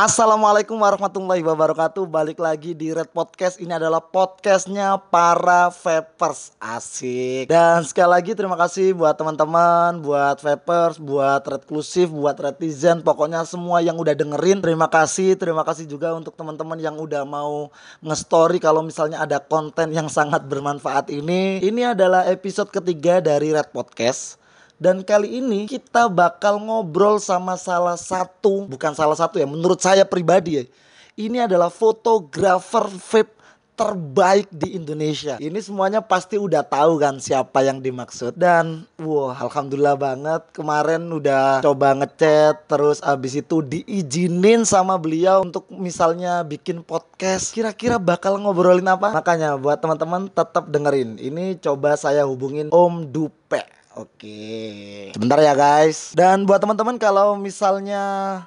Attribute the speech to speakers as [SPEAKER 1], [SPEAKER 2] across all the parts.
[SPEAKER 1] Assalamualaikum warahmatullahi wabarakatuh. Balik lagi di Red Podcast. Ini adalah podcastnya para vapers. Asik. Dan sekali lagi terima kasih buat teman-teman Buat vapers, buat Redclusive, buat Retizen. Pokoknya semua yang udah dengerin Terima kasih, terima kasih juga untuk teman-teman yang udah mau nge-story Kalau misalnya ada konten yang sangat bermanfaat ini. Ini adalah episode ketiga dari Red Podcast dan kali ini kita bakal ngobrol sama salah satu, bukan salah satu ya, menurut saya pribadi ya. Ini adalah fotografer vape terbaik di Indonesia. Ini semuanya pasti udah tahu kan siapa yang dimaksud. Dan wah alhamdulillah banget kemarin udah coba ngechat terus abis itu diizinin sama beliau untuk misalnya bikin podcast. Kira-kira bakal ngobrolin apa? Makanya buat teman-teman tetap dengerin. Ini coba saya hubungin Om Dupe. Oke, sebentar ya guys. Dan buat teman-teman kalau misalnya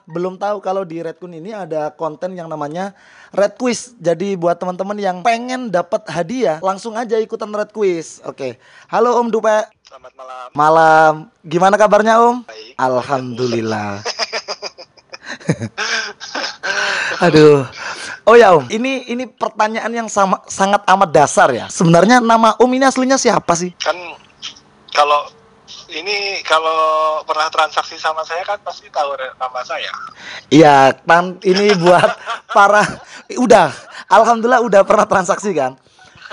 [SPEAKER 1] belum tahu kalau di Redkun ini ada konten yang namanya Red Quiz. Jadi buat teman-teman yang pengen dapat hadiah, langsung aja ikutan Red Quiz. Oke. Halo Om Dupe.
[SPEAKER 2] Selamat malam.
[SPEAKER 1] Malam. Gimana kabarnya Om?
[SPEAKER 2] Baik.
[SPEAKER 1] Alhamdulillah. Aduh. Oh ya Om, ini ini pertanyaan yang sama, sangat amat dasar ya. Sebenarnya nama Om ini aslinya siapa sih?
[SPEAKER 2] Kan kalau ini kalau pernah transaksi sama saya kan pasti tahu nama saya.
[SPEAKER 1] Iya, kan ini buat para udah alhamdulillah udah pernah transaksi kan.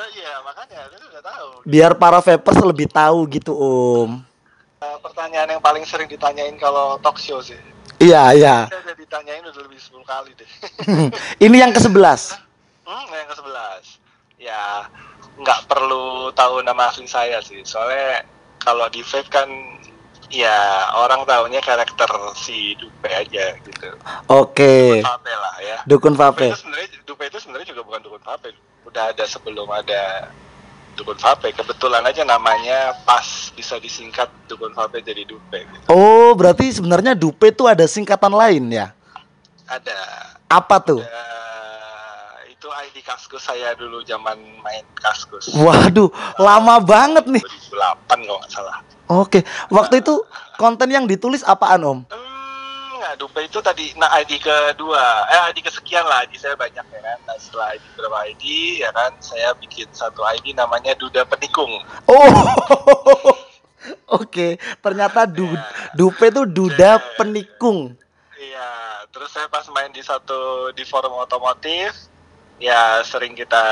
[SPEAKER 2] Iya, makanya saya sudah tahu.
[SPEAKER 1] Biar para vapers lebih tahu gitu, Om.
[SPEAKER 2] Eh, pertanyaan yang paling sering ditanyain kalau talk show sih.
[SPEAKER 1] Iya, iya.
[SPEAKER 2] Saya udah ditanyain udah lebih 10 kali deh.
[SPEAKER 1] ini yang ke-11.
[SPEAKER 2] hmm, yang ke-11. Ya, nggak perlu tahu nama asli saya sih. Soalnya kalau di vape kan ya orang tahunya karakter si Dupe aja gitu.
[SPEAKER 1] Oke.
[SPEAKER 2] Vape lah ya.
[SPEAKER 1] Dukun
[SPEAKER 2] Dupe
[SPEAKER 1] vape.
[SPEAKER 2] itu sebenarnya Dupe itu sebenarnya juga bukan dukun vape. Udah ada sebelum ada dukun vape. Kebetulan aja namanya pas bisa disingkat dukun vape jadi Dupe. Gitu.
[SPEAKER 1] Oh, berarti sebenarnya Dupe itu ada singkatan lain ya?
[SPEAKER 2] Ada.
[SPEAKER 1] Apa tuh?
[SPEAKER 2] ada ID Kaskus saya dulu zaman main Kaskus.
[SPEAKER 1] Waduh, lama banget nih.
[SPEAKER 2] 2008 kalau nggak salah.
[SPEAKER 1] Oke, waktu itu konten yang ditulis apaan, Om?
[SPEAKER 2] Hmm, Dupe itu tadi nah ID kedua, eh ID kesekian lah, ID saya banyak ya kan. Nah setelah ID berapa ID ya kan, saya bikin satu ID namanya Duda Penikung.
[SPEAKER 1] Oh. Oke, ternyata du Dupe itu duda penikung.
[SPEAKER 2] Iya, terus saya pas main di satu di forum otomotif, ya sering kita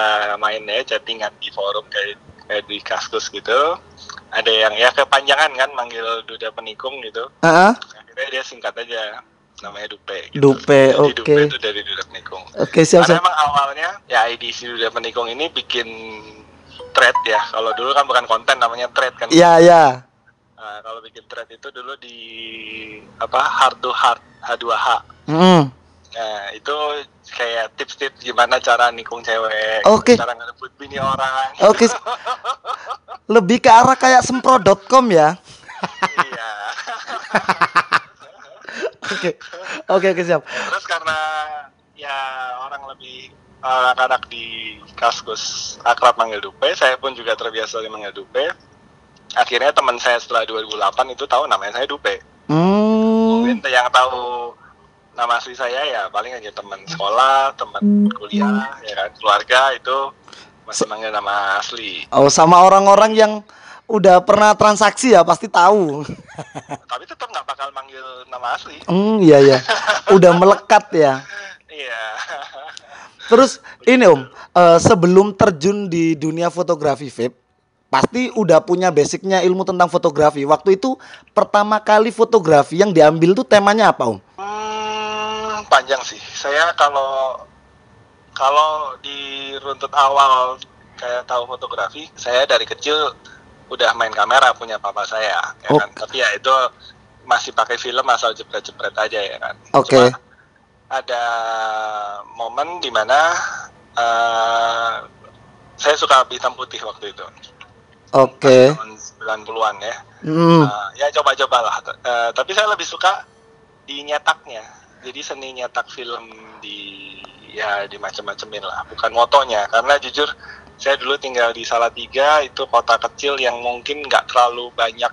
[SPEAKER 2] main ya chattingan di forum kayak, kayak di Kaskus gitu. Ada yang ya kepanjangan kan manggil Duda Penikung gitu.
[SPEAKER 1] Heeh.
[SPEAKER 2] Akhirnya dia singkat aja namanya Dupe. Gitu.
[SPEAKER 1] Dupe, oke.
[SPEAKER 2] Dupe itu dari Duda Penikung.
[SPEAKER 1] Oke, siap
[SPEAKER 2] Karena
[SPEAKER 1] siap.
[SPEAKER 2] emang awalnya ya ID si Duda Penikung ini bikin thread ya. Kalau dulu kan bukan konten namanya thread kan.
[SPEAKER 1] Iya, iya.
[SPEAKER 2] Nah, kalau bikin thread itu dulu di apa hard to hard H2H.
[SPEAKER 1] Mm.
[SPEAKER 2] Nah, itu kayak tips-tips gimana cara nikung cewek,
[SPEAKER 1] Oke.
[SPEAKER 2] cara ngerebut bini orang.
[SPEAKER 1] Oke. Lebih ke arah kayak sempro.com ya.
[SPEAKER 2] iya.
[SPEAKER 1] Oke. Oke, oke, siap.
[SPEAKER 2] Terus karena ya orang lebih anak-anak di Kaskus akrab manggil Dupe, saya pun juga terbiasa manggil Dupe. Akhirnya teman saya setelah 2008 itu tahu namanya saya Dupe.
[SPEAKER 1] Hmm.
[SPEAKER 2] Mungkin yang tahu nama asli saya ya paling aja teman sekolah, teman kuliah, ya kan, keluarga itu masih manggil nama asli.
[SPEAKER 1] Oh, sama orang-orang yang udah pernah transaksi ya pasti tahu.
[SPEAKER 2] Tapi tetap nggak bakal manggil nama asli.
[SPEAKER 1] Hmm, iya ya. Udah melekat ya.
[SPEAKER 2] Iya.
[SPEAKER 1] Terus ini Om, eh, sebelum terjun di dunia fotografi vape, pasti udah punya basicnya ilmu tentang fotografi. Waktu itu pertama kali fotografi yang diambil tuh temanya apa Om?
[SPEAKER 2] Hmm, panjang sih. Saya kalau kalau di runtut awal kayak tahu fotografi, saya dari kecil udah main kamera punya papa saya, ya
[SPEAKER 1] Oh.
[SPEAKER 2] kan. Tapi ya itu masih pakai film asal jepret-jepret aja ya kan.
[SPEAKER 1] Oke.
[SPEAKER 2] Cuma ada momen di mana eh saya suka hitam putih waktu itu.
[SPEAKER 1] Oke.
[SPEAKER 2] Tahun 90-an ya.
[SPEAKER 1] Hmm.
[SPEAKER 2] Uh, ya coba-cobalah. Uh, tapi saya lebih suka di nyetaknya. Jadi seni nyetak film di ya di macam-macamin lah, bukan motonya. Karena jujur saya dulu tinggal di Salatiga, itu kota kecil yang mungkin nggak terlalu banyak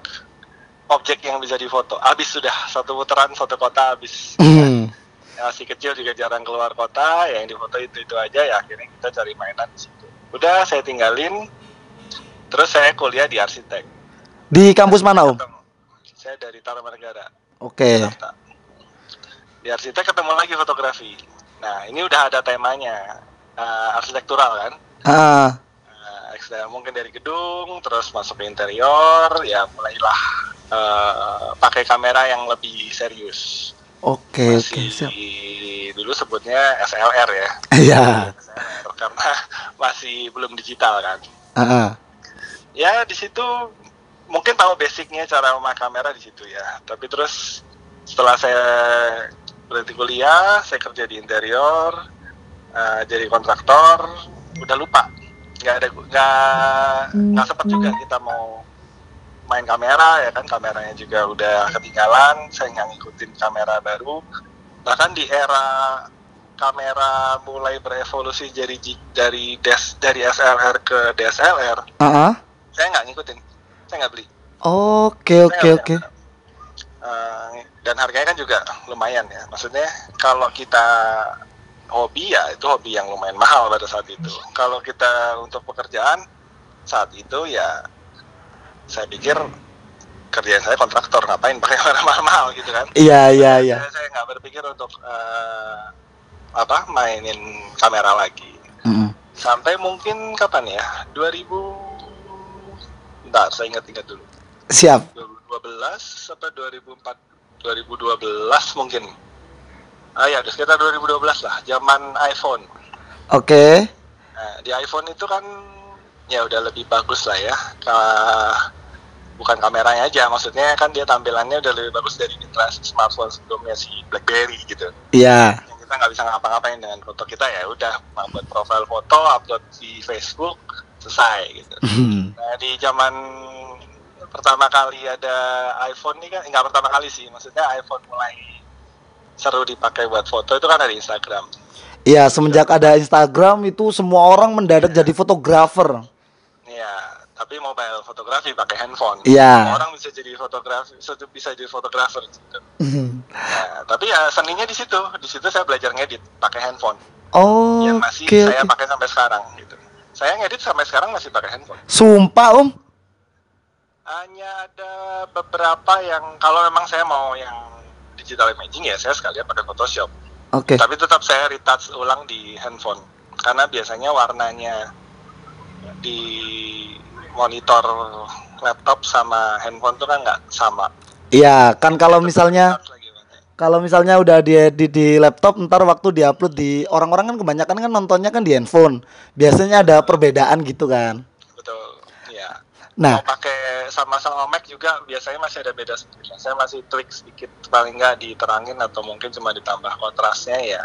[SPEAKER 2] objek yang bisa difoto. Habis sudah satu putaran satu kota habis.
[SPEAKER 1] Hmm.
[SPEAKER 2] masih kecil juga jarang keluar kota ya yang di foto itu itu aja ya akhirnya kita cari mainan di situ udah saya tinggalin terus saya kuliah di arsitek
[SPEAKER 1] Di kampus mana, Om?
[SPEAKER 2] Saya dari Tarumanegara
[SPEAKER 1] Oke.
[SPEAKER 2] Jakarta. Di arsitek ketemu lagi fotografi. Nah ini udah ada temanya eh, arsitektural kan? Nah, ekstra- mungkin dari gedung terus masuk ke interior ya mulailah eh, pakai kamera yang lebih serius.
[SPEAKER 1] Oke oke
[SPEAKER 2] masih
[SPEAKER 1] siap.
[SPEAKER 2] dulu sebutnya SLR ya.
[SPEAKER 1] Iya.
[SPEAKER 2] SLR, karena masih belum digital kan?
[SPEAKER 1] Ah, ah.
[SPEAKER 2] ya di situ mungkin tahu basicnya cara memakai kamera di situ ya. Tapi terus setelah saya berhenti kuliah saya kerja di interior eh, jadi kontraktor udah lupa. Nggak ada nggak nggak sempat juga kita mau main kamera ya kan kameranya juga udah ketinggalan saya nggak ngikutin kamera baru. Bahkan di era kamera mulai berevolusi dari dari des dari SLR ke DSLR
[SPEAKER 1] Ah, ah.
[SPEAKER 2] saya nggak ngikutin saya nggak beli.
[SPEAKER 1] Oke oke oke.
[SPEAKER 2] Dan harganya kan juga lumayan ya. Maksudnya kalau kita hobi ya itu hobi yang lumayan mahal pada saat itu. Kalau kita untuk pekerjaan saat itu ya saya pikir kerjaan saya kontraktor ngapain pakai kamera mahal-mahal gitu kan?
[SPEAKER 1] Iya iya iya.
[SPEAKER 2] saya nggak berpikir untuk eh, apa mainin kamera lagi.
[SPEAKER 1] Mm-mm.
[SPEAKER 2] sampai mungkin kapan ya? 2000 bentar saya ingat-ingat dulu.
[SPEAKER 1] Siap.
[SPEAKER 2] 2012 sampai 2004 2012 mungkin ah ya sekitar 2012 lah zaman iPhone
[SPEAKER 1] Oke.
[SPEAKER 2] nah, di iPhone itu kan ya udah lebih bagus lah ya Ka- bukan kameranya aja maksudnya kan dia tampilannya udah lebih bagus dari generasi smartphone sebelumnya si BlackBerry gitu
[SPEAKER 1] Iya.
[SPEAKER 2] yang kita nggak bisa ngapa-ngapain dengan foto kita ya udah buat profile foto upload di Facebook selesai gitu
[SPEAKER 1] Hmm.
[SPEAKER 2] Nah di zaman pertama kali ada iPhone nih kan nggak pertama kali sih maksudnya iPhone mulai seru dipakai buat foto itu kan ada di Instagram.
[SPEAKER 1] Iya semenjak ada Instagram itu semua orang mendadak jadi fotografer.
[SPEAKER 2] Iya tapi mobile fotografi pakai handphone.
[SPEAKER 1] Iya.
[SPEAKER 2] Orang bisa jadi fotografi bisa jadi fotografer. Gitu. Nah, tapi ya seninya di situ di situ saya belajar ngedit pakai handphone
[SPEAKER 1] Oh,
[SPEAKER 2] yang masih
[SPEAKER 1] oke
[SPEAKER 2] saya pakai sampai sekarang gitu. Saya ngedit sampai sekarang masih pakai handphone.
[SPEAKER 1] Sumpah om.
[SPEAKER 2] Hanya ada beberapa yang kalau memang saya mau yang digital imaging ya saya sekalian pakai Photoshop.
[SPEAKER 1] Oke.
[SPEAKER 2] Tapi tetap saya retouch ulang di handphone karena biasanya warnanya di monitor laptop sama handphone tuh kan nggak sama.
[SPEAKER 1] Iya kan kalau misalnya kalau misalnya udah diedit di laptop ntar waktu diupload di orang-orang kan kebanyakan kan nontonnya kan di handphone. Biasanya ada perbedaan gitu kan. Nah,
[SPEAKER 2] Mau pakai sama-sama Mac juga biasanya masih ada beda sedikit. Saya masih trik sedikit paling nggak diterangin atau mungkin cuma ditambah kontrasnya ya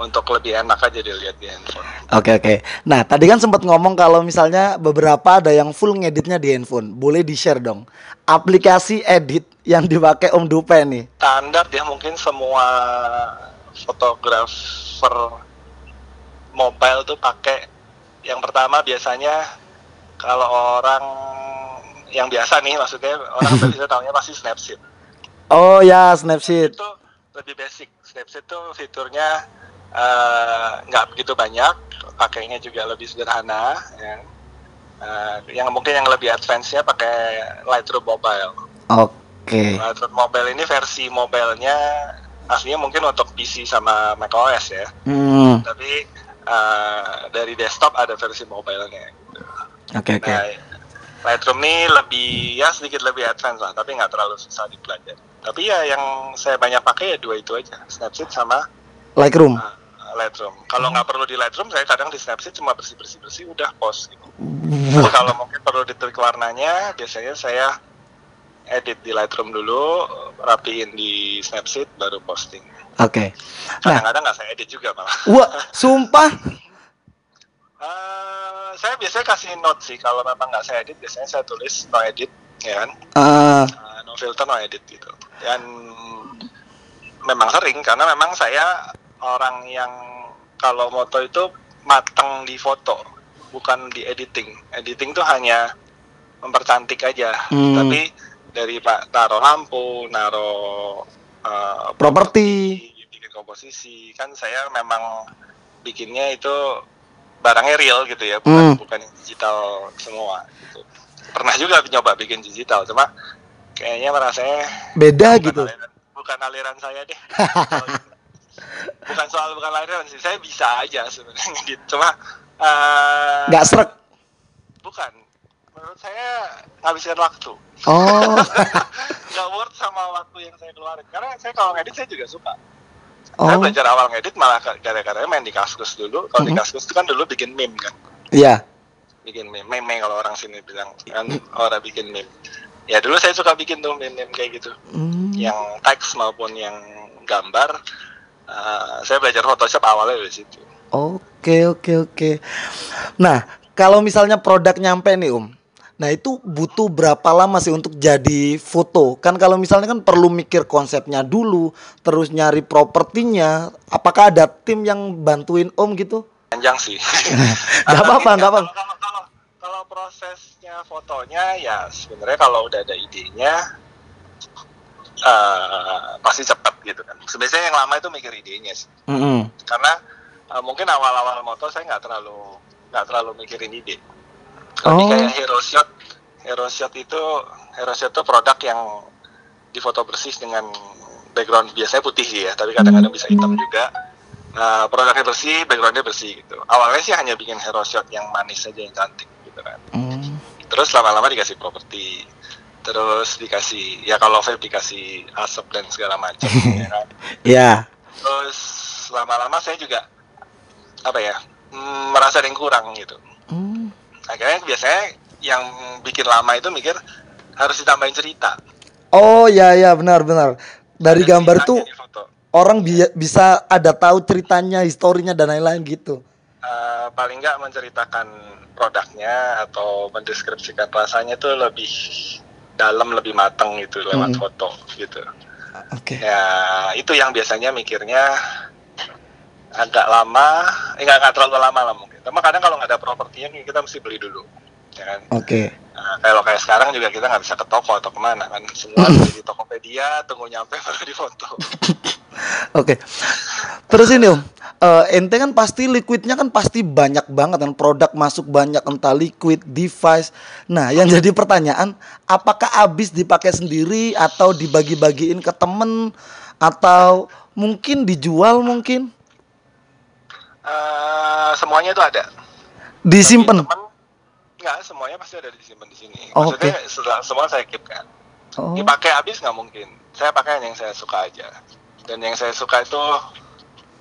[SPEAKER 2] untuk lebih enak aja dilihat di handphone.
[SPEAKER 1] Oke oke. Nah tadi kan sempat ngomong kalau misalnya beberapa ada yang full ngeditnya di handphone. Boleh di share dong. Aplikasi edit yang dipakai Om Dupe nih.
[SPEAKER 2] standar ya mungkin semua fotografer mobile tuh pakai yang pertama biasanya kalau orang yang biasa nih maksudnya orang bisa tahunya pasti Snapseed
[SPEAKER 1] Oh ya Snapseed.
[SPEAKER 2] itu lebih basic Snapseed tuh fiturnya eh, nggak begitu banyak pakainya juga lebih sederhana ya. Eh, yang mungkin yang lebih advance-nya pakai Lightroom Mobile
[SPEAKER 1] Oke.
[SPEAKER 2] Lightroom Mobile ini versi mobilenya aslinya mungkin untuk PC sama macOS ya,
[SPEAKER 1] Hmm.
[SPEAKER 2] tapi eh, dari desktop ada versi mobilenya.
[SPEAKER 1] Oke oke.
[SPEAKER 2] Nah, Lightroom ini lebih ya sedikit lebih advance lah, tapi nggak terlalu susah dipelajari. Tapi ya yang saya banyak pakai ya dua itu aja, Snapseed sama
[SPEAKER 1] Lightroom.
[SPEAKER 2] eh, Lightroom. Kalau nggak perlu di Lightroom, saya kadang di Snapseed cuma bersih bersih bersih udah post. Gitu. Tapi kalau mungkin perlu ditrik warnanya, biasanya saya edit di Lightroom dulu, rapiin di Snapseed, baru posting.
[SPEAKER 1] Oke. Nah,
[SPEAKER 2] Kadang-kadang nggak saya edit juga malah.
[SPEAKER 1] wah, sumpah.
[SPEAKER 2] Eh, saya biasanya kasih note sih, kalau memang nggak saya edit, biasanya saya tulis no edit, ya kan?
[SPEAKER 1] Eh,
[SPEAKER 2] no filter, no edit gitu. Dan memang sering, karena memang saya orang yang kalau moto itu matang di foto, bukan di editing. Editing tuh hanya mempercantik aja,
[SPEAKER 1] Hmm.
[SPEAKER 2] tapi dari pak taruh lampu, naruh eh,
[SPEAKER 1] Properti.
[SPEAKER 2] bikin komposisi kan saya memang bikinnya itu barangnya real gitu ya bukan
[SPEAKER 1] Hmm.
[SPEAKER 2] bukan yang digital semua gitu. pernah juga nyoba bikin digital cuma kayaknya merasanya
[SPEAKER 1] Beda
[SPEAKER 2] bukan
[SPEAKER 1] gitu.
[SPEAKER 2] aliran, bukan aliran saya deh bukan soal bukan aliran sih saya bisa aja sebenarnya gitu cuma eh,
[SPEAKER 1] Nggak serak.
[SPEAKER 2] bukan menurut saya ngabisin waktu
[SPEAKER 1] Oh.
[SPEAKER 2] nggak worth sama waktu yang saya keluarin karena saya kalau ngedit saya juga suka saya
[SPEAKER 1] Oh.
[SPEAKER 2] belajar awal ngedit malah gara-gara main di kaskus dulu kalau di
[SPEAKER 1] Mhm.
[SPEAKER 2] kaskus itu kan dulu bikin meme kan
[SPEAKER 1] Iya.
[SPEAKER 2] bikin meme meme kalau orang sini bilang kan orang bikin meme ya dulu saya suka bikin tuh meme-meme kayak gitu
[SPEAKER 1] Hmm.
[SPEAKER 2] yang teks maupun yang gambar eh, saya belajar Photoshop awalnya dari situ
[SPEAKER 1] Oke, oke, oke. Nah, kalau misalnya produk nyampe nih, Om. Nah, itu butuh berapa lama sih untuk jadi foto? Kan kalau misalnya kan perlu mikir konsepnya dulu, terus nyari propertinya. Apakah ada tim yang bantuin Om gitu?
[SPEAKER 2] panjang sih
[SPEAKER 1] Gak apa-apa, gak apa-apa.
[SPEAKER 2] kalau, kalau, kalau, kalau prosesnya fotonya ya sebenarnya kalau udah ada idenya eh, pasti cepat gitu kan sebenarnya yang lama itu mikir idenya sih
[SPEAKER 1] Mm-mm.
[SPEAKER 2] karena eh, mungkin awal-awal motor saya nggak terlalu nggak terlalu mikirin ide
[SPEAKER 1] Oh.
[SPEAKER 2] kayak hero shot hero shot itu hero shot itu produk yang difoto bersih dengan background biasanya putih sih ya tapi kadang-kadang bisa hitam juga Nah, produknya bersih, backgroundnya bersih gitu. Awalnya sih hanya bikin hero shot yang manis aja yang cantik gitu kan.
[SPEAKER 1] Hmm.
[SPEAKER 2] Terus lama-lama dikasih properti, terus dikasih ya kalau vape dikasih asap dan segala macam ya kan.
[SPEAKER 1] Ya.
[SPEAKER 2] Terus lama-lama saya juga apa ya mm, merasa ada yang kurang gitu.
[SPEAKER 1] Hmm.
[SPEAKER 2] Akhirnya biasanya yang bikin lama itu mikir harus ditambahin cerita.
[SPEAKER 1] Oh ya ya benar benar. Dari
[SPEAKER 2] Ada
[SPEAKER 1] gambar tuh orang bi- bisa ada tahu ceritanya, historinya dan lain-lain gitu.
[SPEAKER 2] Eh, paling nggak menceritakan produknya atau mendeskripsikan rasanya tuh lebih dalam lebih matang gitu lewat
[SPEAKER 1] Mm.
[SPEAKER 2] foto gitu
[SPEAKER 1] Oke.
[SPEAKER 2] ya itu yang biasanya mikirnya agak lama eh nggak nggak terlalu lama lah mungkin cuma kadang kalau nggak ada propertinya kita mesti beli dulu ya kan
[SPEAKER 1] Oke.
[SPEAKER 2] Nah, kalau kayak sekarang juga kita nggak bisa ke toko atau ke mana kan semua di Tokopedia tunggu nyampe baru difoto
[SPEAKER 1] Oke. Terus ini Om, eh, ente kan pasti liquidnya kan pasti banyak banget kan produk masuk banyak entah liquid, device. Nah, yang jadi pertanyaan, apakah habis dipakai sendiri atau dibagi-bagiin ke temen atau mungkin dijual mungkin?
[SPEAKER 2] Eh, semuanya itu ada
[SPEAKER 1] Disimpan.
[SPEAKER 2] Enggak, semuanya pasti ada disimpan di sini.
[SPEAKER 1] Oh,
[SPEAKER 2] Maksudnya setelah- semua saya keep kan.
[SPEAKER 1] Oh.
[SPEAKER 2] Dipakai habis nggak mungkin. Saya pakai yang saya suka aja. Dan yang saya suka itu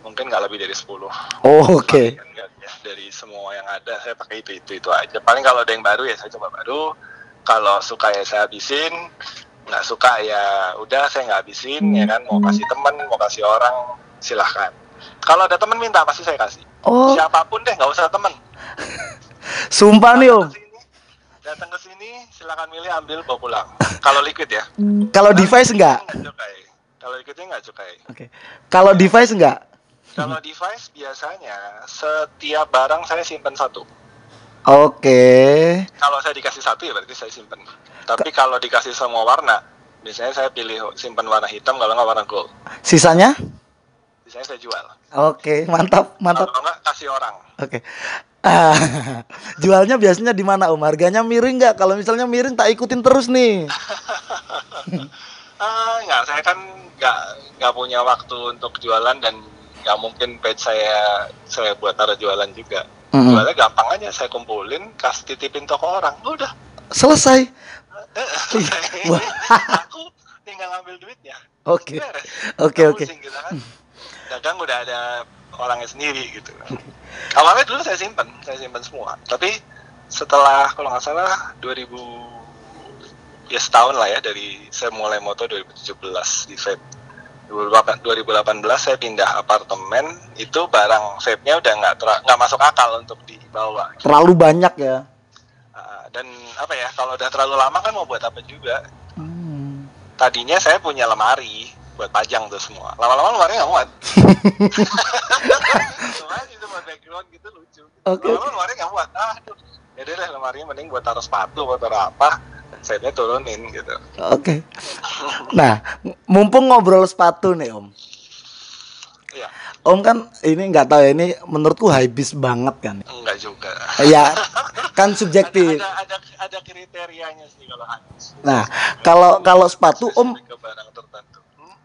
[SPEAKER 2] mungkin nggak lebih dari 10.
[SPEAKER 1] Oh, Oke.
[SPEAKER 2] Nggak, ya, dari semua yang ada saya pakai itu itu itu aja. Paling kalau ada yang baru ya saya coba baru. Kalau suka ya saya habisin. Nggak suka ya udah saya nggak habisin ya kan. Mau kasih teman, mau kasih orang silahkan. Kalau ada teman minta pasti saya kasih.
[SPEAKER 1] Oh,
[SPEAKER 2] Siapa pun deh nggak usah teman.
[SPEAKER 1] sumpah nih Om.
[SPEAKER 2] Datang ke sini, silakan milih ambil bawa pulang. Kalau liquid ya.
[SPEAKER 1] Kalau device enggak?
[SPEAKER 2] Kalau liquidnya nggak cukai.
[SPEAKER 1] Oke. Kalau device enggak?
[SPEAKER 2] Kalau device biasanya setiap barang saya simpan satu.
[SPEAKER 1] Oke.
[SPEAKER 2] Kalau saya dikasih satu ya berarti saya simpan. Tapi kalau dikasih semua warna, biasanya saya pilih simpan warna hitam kalau nggak warna gold.
[SPEAKER 1] Sisanya?
[SPEAKER 2] Biasanya saya jual.
[SPEAKER 1] Oke, mantap, mantap.
[SPEAKER 2] Kalau nggak kasih orang.
[SPEAKER 1] Oke. Ah, jualnya biasanya di mana Om? Harganya miring nggak? Kalau misalnya miring tak ikutin terus nih.
[SPEAKER 2] Ah, nggak, saya kan nggak nggak punya waktu untuk jualan dan nggak mungkin page saya saya buat taruh jualan juga.
[SPEAKER 1] Mm-mm.
[SPEAKER 2] Jualnya gampang aja, saya kumpulin, kasih titipin toko orang, udah.
[SPEAKER 1] Selesai. Wah.
[SPEAKER 2] Aku tinggal ngambil duitnya.
[SPEAKER 1] Oke. Oke, oke.
[SPEAKER 2] Dagang udah ada orangnya sendiri gitu. Awalnya dulu saya simpan, saya simpan semua. Tapi setelah kalau nggak salah 2000 ya setahun lah ya dari saya mulai moto 2017 di vape 2018 2018 saya pindah apartemen itu barang vape-nya udah nggak nggak masuk akal untuk dibawa
[SPEAKER 1] Terlalu banyak ya.
[SPEAKER 2] Ah, dan apa ya kalau udah terlalu lama kan mau buat apa juga
[SPEAKER 1] Hmm.
[SPEAKER 2] tadinya saya punya lemari buat pajang tuh semua lama-lama lemari nggak muat cuma itu buat background gitu lucu
[SPEAKER 1] Oke,
[SPEAKER 2] lama-lama lemari nggak muat ah aduh ya deh lemari mending buat taruh sepatu buat taruh apa saya turunin gitu
[SPEAKER 1] Oke. Nah, m- mumpung ngobrol sepatu nih Om. Om kan ini nggak tahu ya ini menurutku habis banget kan.
[SPEAKER 2] Enggak juga.
[SPEAKER 1] Ya kan subjektif.
[SPEAKER 2] Ada, ada, ada kriterianya sih kalau habis.
[SPEAKER 1] Nah kalau kalau sepatu Om
[SPEAKER 2] ke barang tertentu.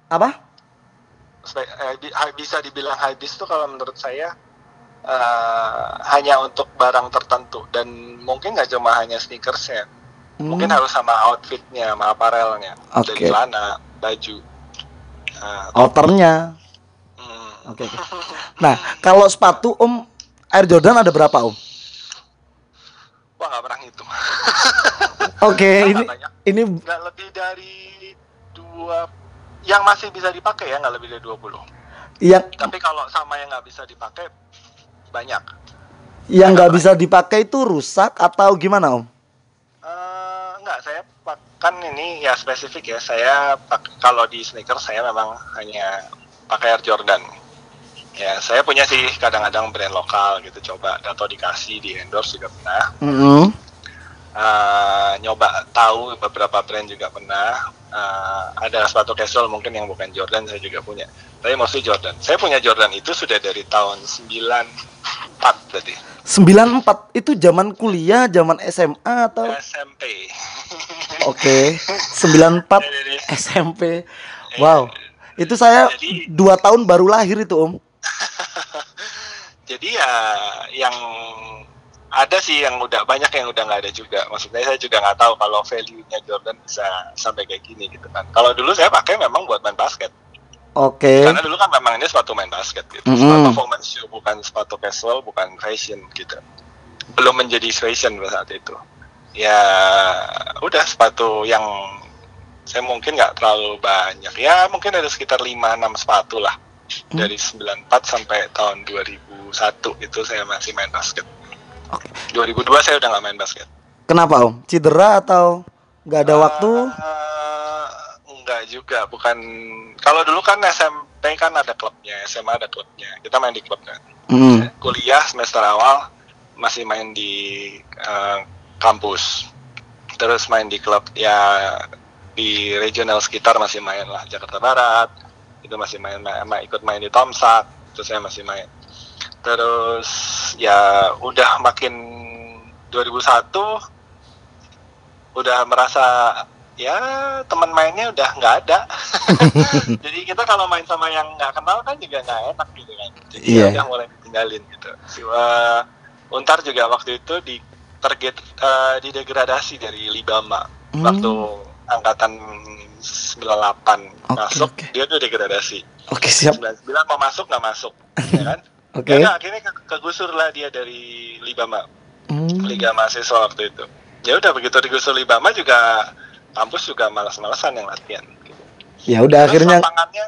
[SPEAKER 2] Hmm?
[SPEAKER 1] apa?
[SPEAKER 2] Eh, bisa dibilang habis tuh kalau menurut saya eh, hanya untuk barang tertentu dan mungkin nggak cuma hanya sneakers ya. Mungkin
[SPEAKER 1] Hmm.
[SPEAKER 2] harus sama outfitnya, sama apparelnya,
[SPEAKER 1] Oke.
[SPEAKER 2] dari celana, baju. Nah,
[SPEAKER 1] Outernya.
[SPEAKER 2] hmm.
[SPEAKER 1] Oke. oke. Nah kalau sepatu Om Air Jordan ada berapa Om?
[SPEAKER 2] Wah nggak pernah ngitung.
[SPEAKER 1] Oke
[SPEAKER 2] Nggak
[SPEAKER 1] ini ini
[SPEAKER 2] Nggak lebih dari dua yang masih bisa dipakai ya nggak lebih dari 20
[SPEAKER 1] yang
[SPEAKER 2] tapi kalau sama yang nggak bisa dipakai banyak.
[SPEAKER 1] Yang nggak bisa dipakai itu rusak atau gimana Om?
[SPEAKER 2] Enggak saya kan ini ya spesifik ya. Saya kalau di sneakers saya memang hanya pakai Air Jordan. Ya saya punya sih kadang-kadang brand lokal gitu coba. Atau dikasih di endorse juga pernah.
[SPEAKER 1] Mm-mm.
[SPEAKER 2] Eh, nyoba tahu beberapa brand juga pernah. Eh, ada sepatu casual mungkin yang bukan Jordan saya juga punya. Tapi mostly Jordan. Saya punya Jordan itu sudah dari tahun 94 berarti.
[SPEAKER 1] 94 itu zaman kuliah, zaman SMA atau?
[SPEAKER 2] SMP
[SPEAKER 1] Oke, 94
[SPEAKER 2] Jadi-
[SPEAKER 1] SMP. Wow. Itu saya
[SPEAKER 2] Jadi-
[SPEAKER 1] dua tahun baru lahir itu, Om.
[SPEAKER 2] jadi ya yang ada sih yang udah banyak yang udah nggak ada juga. Maksudnya saya juga nggak tahu kalau value-nya Jordan bisa sampai kayak gini gitu kan. Kalau dulu saya pakai memang buat main basket.
[SPEAKER 1] Oke.
[SPEAKER 2] karena dulu kan memang ini sepatu main basket gitu.
[SPEAKER 1] Mm-mm.
[SPEAKER 2] sepatu performance shoe bukan sepatu casual bukan fashion gitu. Belum menjadi fashion pada saat itu. Ya udah sepatu yang saya mungkin nggak terlalu banyak. Ya mungkin ada sekitar 5-6 sepatu lah.
[SPEAKER 1] Hmm.
[SPEAKER 2] dari 94 sampai tahun 2001 itu saya masih main basket
[SPEAKER 1] Oke.
[SPEAKER 2] 2002 saya udah nggak main basket
[SPEAKER 1] Kenapa, Om? Cedera atau nggak ada waktu?
[SPEAKER 2] Eh, enggak juga, bukan. Kalau dulu kan SMP kan ada klubnya, SMA ada klubnya. Kita main di klub kan.
[SPEAKER 1] Hmm.
[SPEAKER 2] Kuliah semester awal masih main di eh, kampus. Terus main di klub ya di regional sekitar masih main lah Jakarta Barat. Itu masih main, ma- ma- ikut main di Tomsak. Itu saya masih main. Terus ya udah makin 2001 udah merasa ya teman mainnya udah nggak ada jadi kita kalau main sama yang nggak kenal kan juga nggak enak gitu kan jadi
[SPEAKER 1] Iya.
[SPEAKER 2] ya udah mulai tinggalin gitu si uh, Untar juga waktu itu di target uh, didegradasi dari Libama
[SPEAKER 1] Hmm.
[SPEAKER 2] waktu angkatan 98 masuk
[SPEAKER 1] oke.
[SPEAKER 2] dia tuh degradasi
[SPEAKER 1] Oke, siap.
[SPEAKER 2] 99 mau masuk nggak masuk ya kan
[SPEAKER 1] Oke.
[SPEAKER 2] Ya, nggak, akhirnya ke- kegusur lah dia dari Libama
[SPEAKER 1] Hmm.
[SPEAKER 2] Liga Mahasiswa waktu itu. Ya udah begitu digusur Libama juga kampus juga malas-malasan yang latihan. Gitu.
[SPEAKER 1] Ya udah
[SPEAKER 2] Terus
[SPEAKER 1] akhirnya
[SPEAKER 2] lapangannya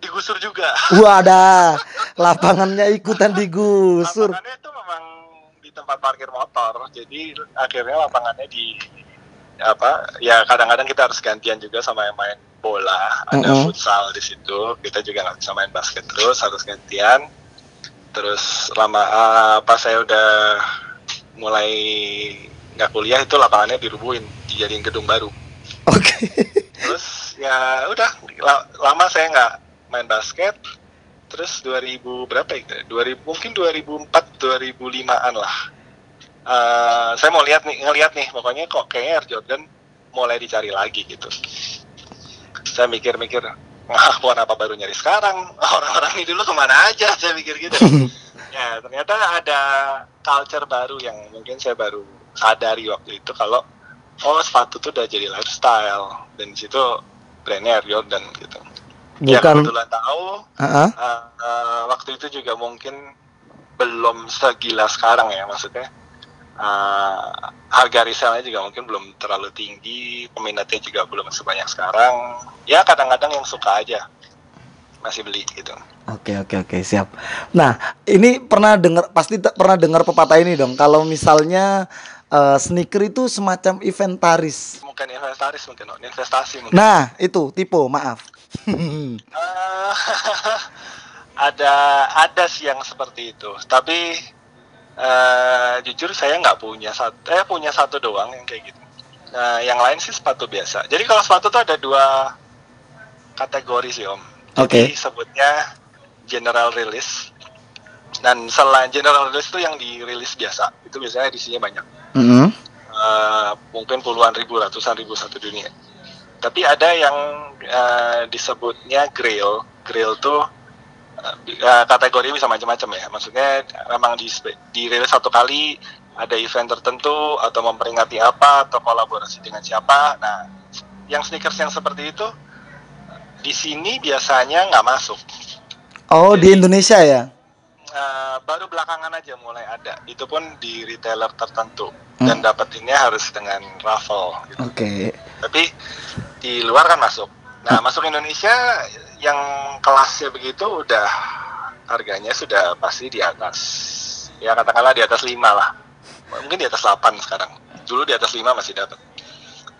[SPEAKER 2] digusur juga.
[SPEAKER 1] Wah, ada lapangannya ikutan digusur.
[SPEAKER 2] Lapangannya itu memang di tempat parkir motor. Jadi akhirnya lapangannya di apa? Ya kadang-kadang kita harus gantian juga sama yang main bola. Ada
[SPEAKER 1] Mm-mm.
[SPEAKER 2] futsal di situ. Kita juga nggak bisa main basket terus, harus gantian. Terus lama ah, pas saya udah mulai nggak kuliah itu lapangannya dirubuhin, dijadiin gedung baru.
[SPEAKER 1] Oke.
[SPEAKER 2] Terus ya udah la- lama saya nggak main basket. Terus 2000 berapa ya? 2000 mungkin 2004 2005-an lah. Eh, saya mau lihat nih ngelihat nih pokoknya kok kayaknya Air Jordan mulai dicari lagi gitu. Saya mikir-mikir, wah apa baru nyari sekarang? Orang-orang ini dulu ke mana aja? Saya mikir gitu. ya ternyata ada culture baru yang mungkin saya baru sadari waktu itu kalau oh sepatu tuh udah jadi lifestyle dan di situ brandnya Air Jordan gitu. Ya
[SPEAKER 1] Bukan.
[SPEAKER 2] kebetulan tahu
[SPEAKER 1] Ah, ah.
[SPEAKER 2] uh, uh, waktu itu juga mungkin belum segila sekarang ya maksudnya uh, harga resellnya juga mungkin belum terlalu tinggi peminatnya juga belum sebanyak sekarang ya kadang-kadang yang suka aja masih beli gitu
[SPEAKER 1] Oke oke oke siap. Nah ini pernah dengar pasti pernah dengar pepatah ini dong. Kalau misalnya eh, sneaker itu semacam inventaris.
[SPEAKER 2] mungkin inventaris mungkin oh, investasi mungkin
[SPEAKER 1] Nah itu tipe maaf.
[SPEAKER 2] Eh, ada ada sih yang seperti itu tapi eh, jujur saya nggak punya satu eh punya satu doang yang kayak gitu. Nah yang lain sih sepatu biasa. Jadi kalau sepatu tuh ada dua kategori sih om.
[SPEAKER 1] Oke.
[SPEAKER 2] jadi sebutnya general release dan selain general release itu yang dirilis biasa. Itu biasanya edisinya banyak.
[SPEAKER 1] Mm-hmm.
[SPEAKER 2] Eh, mungkin puluhan ribu ratusan ribu satu dunia. Tapi ada yang eh, disebutnya grail grail tuh eh, kategori bisa macam-macam ya. Maksudnya memang di dirilis satu kali ada event tertentu atau memperingati apa atau kolaborasi dengan siapa. Nah yang sneakers yang seperti itu di sini biasanya nggak masuk.
[SPEAKER 1] Oh, di Indonesia ya?
[SPEAKER 2] Eh, baru belakangan aja mulai ada. Itu pun di retailer tertentu. Dan dapetinnya harus dengan raffle gitu.
[SPEAKER 1] Oke.
[SPEAKER 2] tapi di luar kan masuk. Nah masuk Indonesia yang kelasnya begitu udah harganya sudah pasti di atas ya katakanlah di atas 5 lah mungkin di atas 8 sekarang dulu di atas 5 masih dapat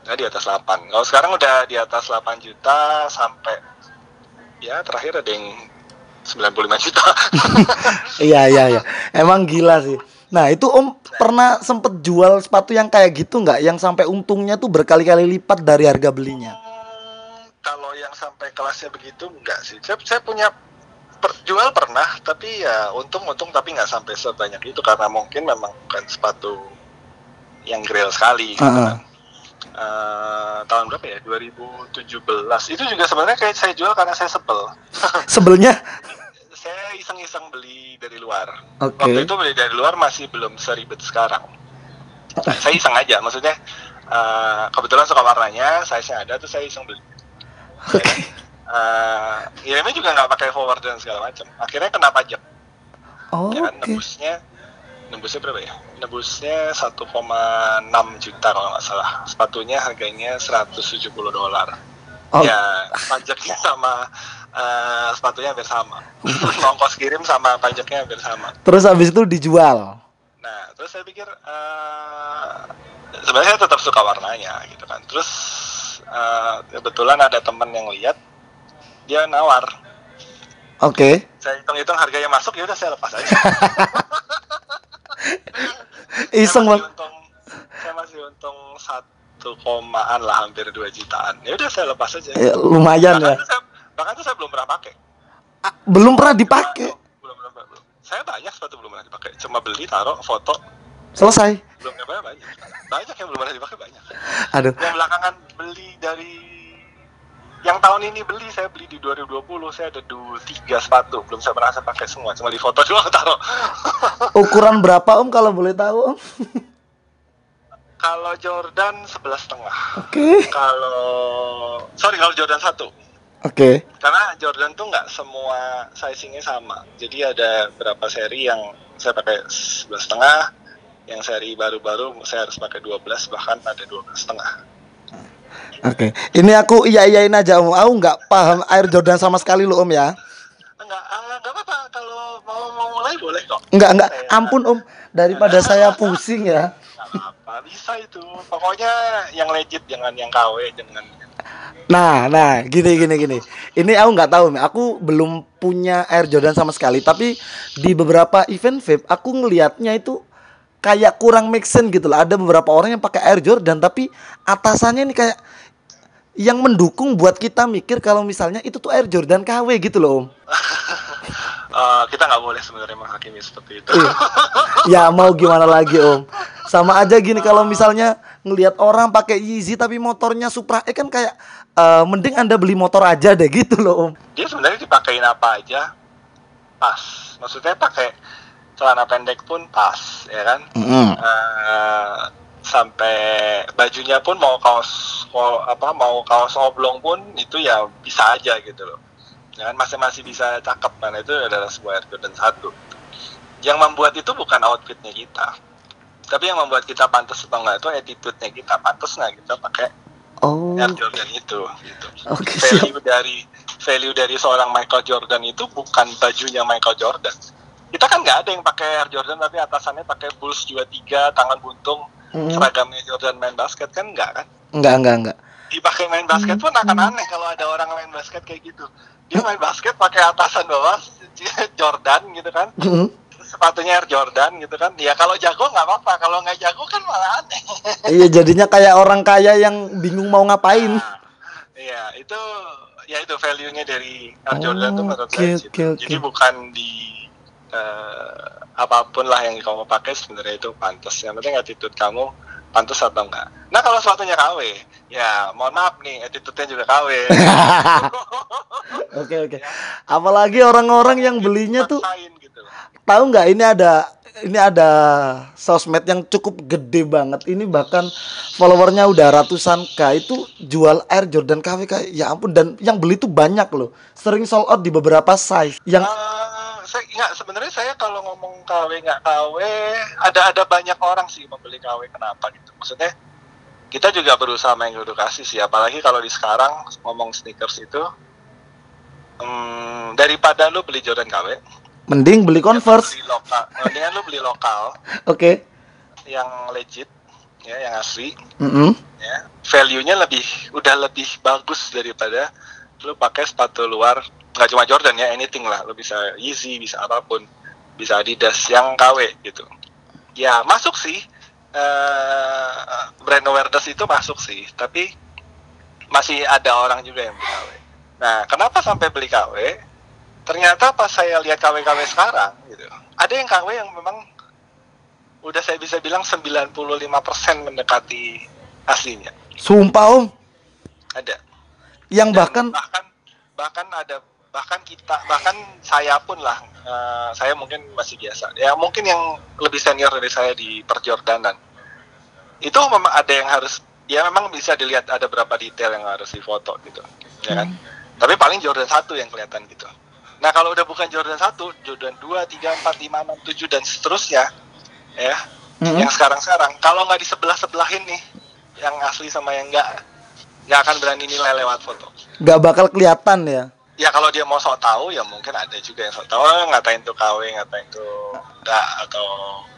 [SPEAKER 2] nah di atas 8 kalau sekarang udah di atas 8 juta sampai ya terakhir ada yang 95 juta
[SPEAKER 1] Iya, iya, iya. Emang gila sih. Nah, itu Om pernah sempet jual sepatu yang kayak gitu nggak? Yang sampai untungnya tuh berkali-kali lipat dari harga belinya.
[SPEAKER 2] Sampai kelasnya begitu enggak sih. Saya, saya punya per- jual pernah, tapi ya untung-untung tapi nggak sampai sebanyak itu karena mungkin memang bukan sepatu yang grill sekali. gitu
[SPEAKER 1] ah.
[SPEAKER 2] kan. Eh, tahun berapa ya? 2017. Itu juga sebenarnya kayak saya jual karena saya sebel.
[SPEAKER 1] Sebelnya
[SPEAKER 2] saya iseng-iseng beli dari luar.
[SPEAKER 1] Oke.
[SPEAKER 2] Waktu itu beli dari luar masih belum seribet sekarang. saya iseng aja, maksudnya eh, kebetulan suka warnanya, size-nya ada, tuh saya iseng beli.
[SPEAKER 1] Oke.
[SPEAKER 2] Eh, ngirimnya juga nggak pakai forward dan segala macam. Akhirnya kena pajak.
[SPEAKER 1] Oh,
[SPEAKER 2] Ya kan,
[SPEAKER 1] oke.
[SPEAKER 2] nembusnya nembusnya berapa ya? Nembusnya 1,6 juta kalau nggak salah. Sepatunya harganya 170 dolar.
[SPEAKER 1] Oh,
[SPEAKER 2] Ya, pajaknya sama eh, sepatunya hampir sama. Ongkos kirim sama pajaknya hampir sama.
[SPEAKER 1] terus habis itu dijual.
[SPEAKER 2] Nah, terus saya pikir eh, sebenarnya saya tetap suka warnanya gitu kan. Terus eh, kebetulan ada teman yang lihat dia nawar.
[SPEAKER 1] Oke.
[SPEAKER 2] Saya hitung-hitung harganya masuk ya udah saya lepas aja.
[SPEAKER 1] Iseng
[SPEAKER 2] saya masih untung, saya masih untung satu komaan lah hampir 2 jutaan. Ya udah saya lepas aja.
[SPEAKER 1] Ya, lumayan
[SPEAKER 2] bahkan
[SPEAKER 1] ya.
[SPEAKER 2] saya, bahkan tuh saya belum pernah pakai.
[SPEAKER 1] Belum pernah dipakai.
[SPEAKER 2] Belum pernah belum. Saya banyak sepatu belum pernah dipakai. Cuma beli, taruh, foto,
[SPEAKER 1] Selesai.
[SPEAKER 2] belum pernah banyak. Banyak yang belum pernah dipakai banyak.
[SPEAKER 1] Aduh.
[SPEAKER 2] yang belakangan beli dari yang tahun ini beli saya beli di 2020 saya ada dua tiga sepatu belum saya pernah saya pakai semua cuma di foto doang taruh
[SPEAKER 1] Ukuran berapa Om kalau boleh tahu Om?
[SPEAKER 2] kalau Jordan sebelas setengah
[SPEAKER 1] Oke.
[SPEAKER 2] kalau sorry kalau Jordan satu
[SPEAKER 1] Oke.
[SPEAKER 2] karena Jordan tuh nggak semua sizingnya sama jadi ada beberapa seri yang saya pakai sebelas setengah yang seri baru-baru saya harus pakai 12 bahkan ada 12 setengah
[SPEAKER 1] Oke. Ini aku iya iyain aja Om. Aku nggak paham Air Jordan sama sekali lo Om ya.
[SPEAKER 2] enggak ah, enggak apa-apa kalau mau mau mulai boleh kok
[SPEAKER 1] Enggak enggak. Ampun Om. Daripada saya pusing ya.
[SPEAKER 2] Apa bisa itu pokoknya yang legit jangan yang KW jangan
[SPEAKER 1] Nah, nah, gini gini gini. Ini aku nggak tahu, aku belum punya Air Jordan sama sekali. Tapi di beberapa event vape, aku ngelihatnya itu kayak kurang make sense gitu loh. Ada beberapa orang yang pakai Air Jordan, tapi atasannya ini kayak yang mendukung buat kita mikir kalau misalnya itu tuh Air Jordan KW gitu loh, Om.
[SPEAKER 2] Eh, kita nggak boleh sebenarnya menghakimi seperti itu
[SPEAKER 1] Iya. Ya mau gimana lagi Om Sama aja gini kalau misalnya ngelihat orang pakai Yeezy tapi motornya Supra E kan kayak eh, mending anda beli motor aja deh gitu loh Om
[SPEAKER 2] dia sebenarnya dipakein apa aja pas maksudnya pakai celana pendek pun pas ya kan? Eh, sampai bajunya pun mau kaos ko- apa mau kaos oblong pun itu ya bisa aja gitu loh. Ya kan masih masih bisa cakep kan itu adalah sebuah Air Jordan satu. Yang membuat itu bukan outfitnya kita. Tapi yang membuat kita pantas atau enggak itu attitude-nya kita. Pantas nggak kita pakai
[SPEAKER 1] Oh.
[SPEAKER 2] Air Jordan itu gitu.
[SPEAKER 1] Siap.
[SPEAKER 2] value dari value dari seorang Michael Jordan itu bukan bajunya Michael Jordan. Kita kan nggak ada yang pakai Air Jordan tapi atasannya pakai Bulls 23 tangan buntung
[SPEAKER 1] Mm.
[SPEAKER 2] seragamnya Jordan main basket kan enggak kan?
[SPEAKER 1] Enggak enggak enggak
[SPEAKER 2] Dipakai main basket pun akan aneh kalau ada orang main basket kayak gitu. Dia main basket pakai atasan bawah Jordan gitu kan.
[SPEAKER 1] Mm.
[SPEAKER 2] Terus sepatunya Air Jordan gitu kan. Ya kalau jago nggak apa-apa, kalau nggak jago kan malah aneh.
[SPEAKER 1] Iya jadinya kayak orang kaya yang bingung mau ngapain
[SPEAKER 2] Nah, Iya, itu ya itu value-nya dari Air Jordan tuh
[SPEAKER 1] Oh,
[SPEAKER 2] menurut
[SPEAKER 1] oke,
[SPEAKER 2] saya
[SPEAKER 1] oke, oke.
[SPEAKER 2] Jadi bukan di eh, apa pun lah yang kamu pakai sebenarnya itu pantas. Yang penting attitude kamu pantas atau enggak. Nah kalau sepatunya KW, ya mohon maaf nih attitude-nya juga KW.
[SPEAKER 1] Oke oke. Apalagi orang-orang yang belinya tuh
[SPEAKER 2] gitu.
[SPEAKER 1] tahu nggak ini ada ini ada sosmed yang cukup gede banget. Ini bahkan followernya udah ratusan k. Itu jual Air Jordan KW ya ampun dan yang beli tuh banyak loh. Sering sold out di beberapa size. Yang
[SPEAKER 2] Eh, saya nggak sebenarnya saya kalau ngomong KW nggak KW ada ada banyak orang sih membeli KW kenapa gitu maksudnya kita juga berusaha mengedukasi sih apalagi kalau di sekarang ngomong sneakers itu hmm, daripada lu beli Jordan KW
[SPEAKER 1] mending beli Converse.
[SPEAKER 2] beli lokal mendingan lu beli lokal
[SPEAKER 1] Oke.
[SPEAKER 2] yang legit ya yang asli
[SPEAKER 1] Mm-mm.
[SPEAKER 2] ya value-nya lebih udah lebih bagus daripada lu pakai sepatu luar nggak cuma Jordan ya anything lah. Lu bisa Yeezy bisa apa pun. Bisa Adidas yang KW gitu. Ya masuk sih. Eh brand awareness itu masuk sih. Tapi masih ada orang juga yang beli KW nah kenapa sampai beli KW ternyata pas saya lihat KW-KW sekarang gitu ada yang KW yang memang udah saya bisa bilang 95% mendekati aslinya.
[SPEAKER 1] Sumpah om,
[SPEAKER 2] ada.
[SPEAKER 1] Yang
[SPEAKER 2] Dan
[SPEAKER 1] bahkan
[SPEAKER 2] bahkan bahkan ada bahkan kita bahkan saya pun lah eh, saya mungkin masih biasa. Ya mungkin yang lebih senior dari saya di perjordanan. Itu memang ada yang harus ya memang bisa dilihat ada berapa detail yang harus difoto gitu ya kan? Tapi paling Jordan satu yang kelihatan gitu. Nah kalau udah bukan Jordan satu Jordan 2, 3, 4, 5, 6, 7 dan seterusnya ya
[SPEAKER 1] Mm-mm.
[SPEAKER 2] yang sekarang-sekarang kalau nggak di sebelah-sebelahin nih yang asli sama yang enggak nggak akan berani nilai lewat foto.
[SPEAKER 1] Nggak bakal kelihatan ya.
[SPEAKER 2] Ya kalau dia mau sok tahu ya mungkin ada juga yang sok tahu "Ah, ngatain tuh KW ngatain tuh enggak atau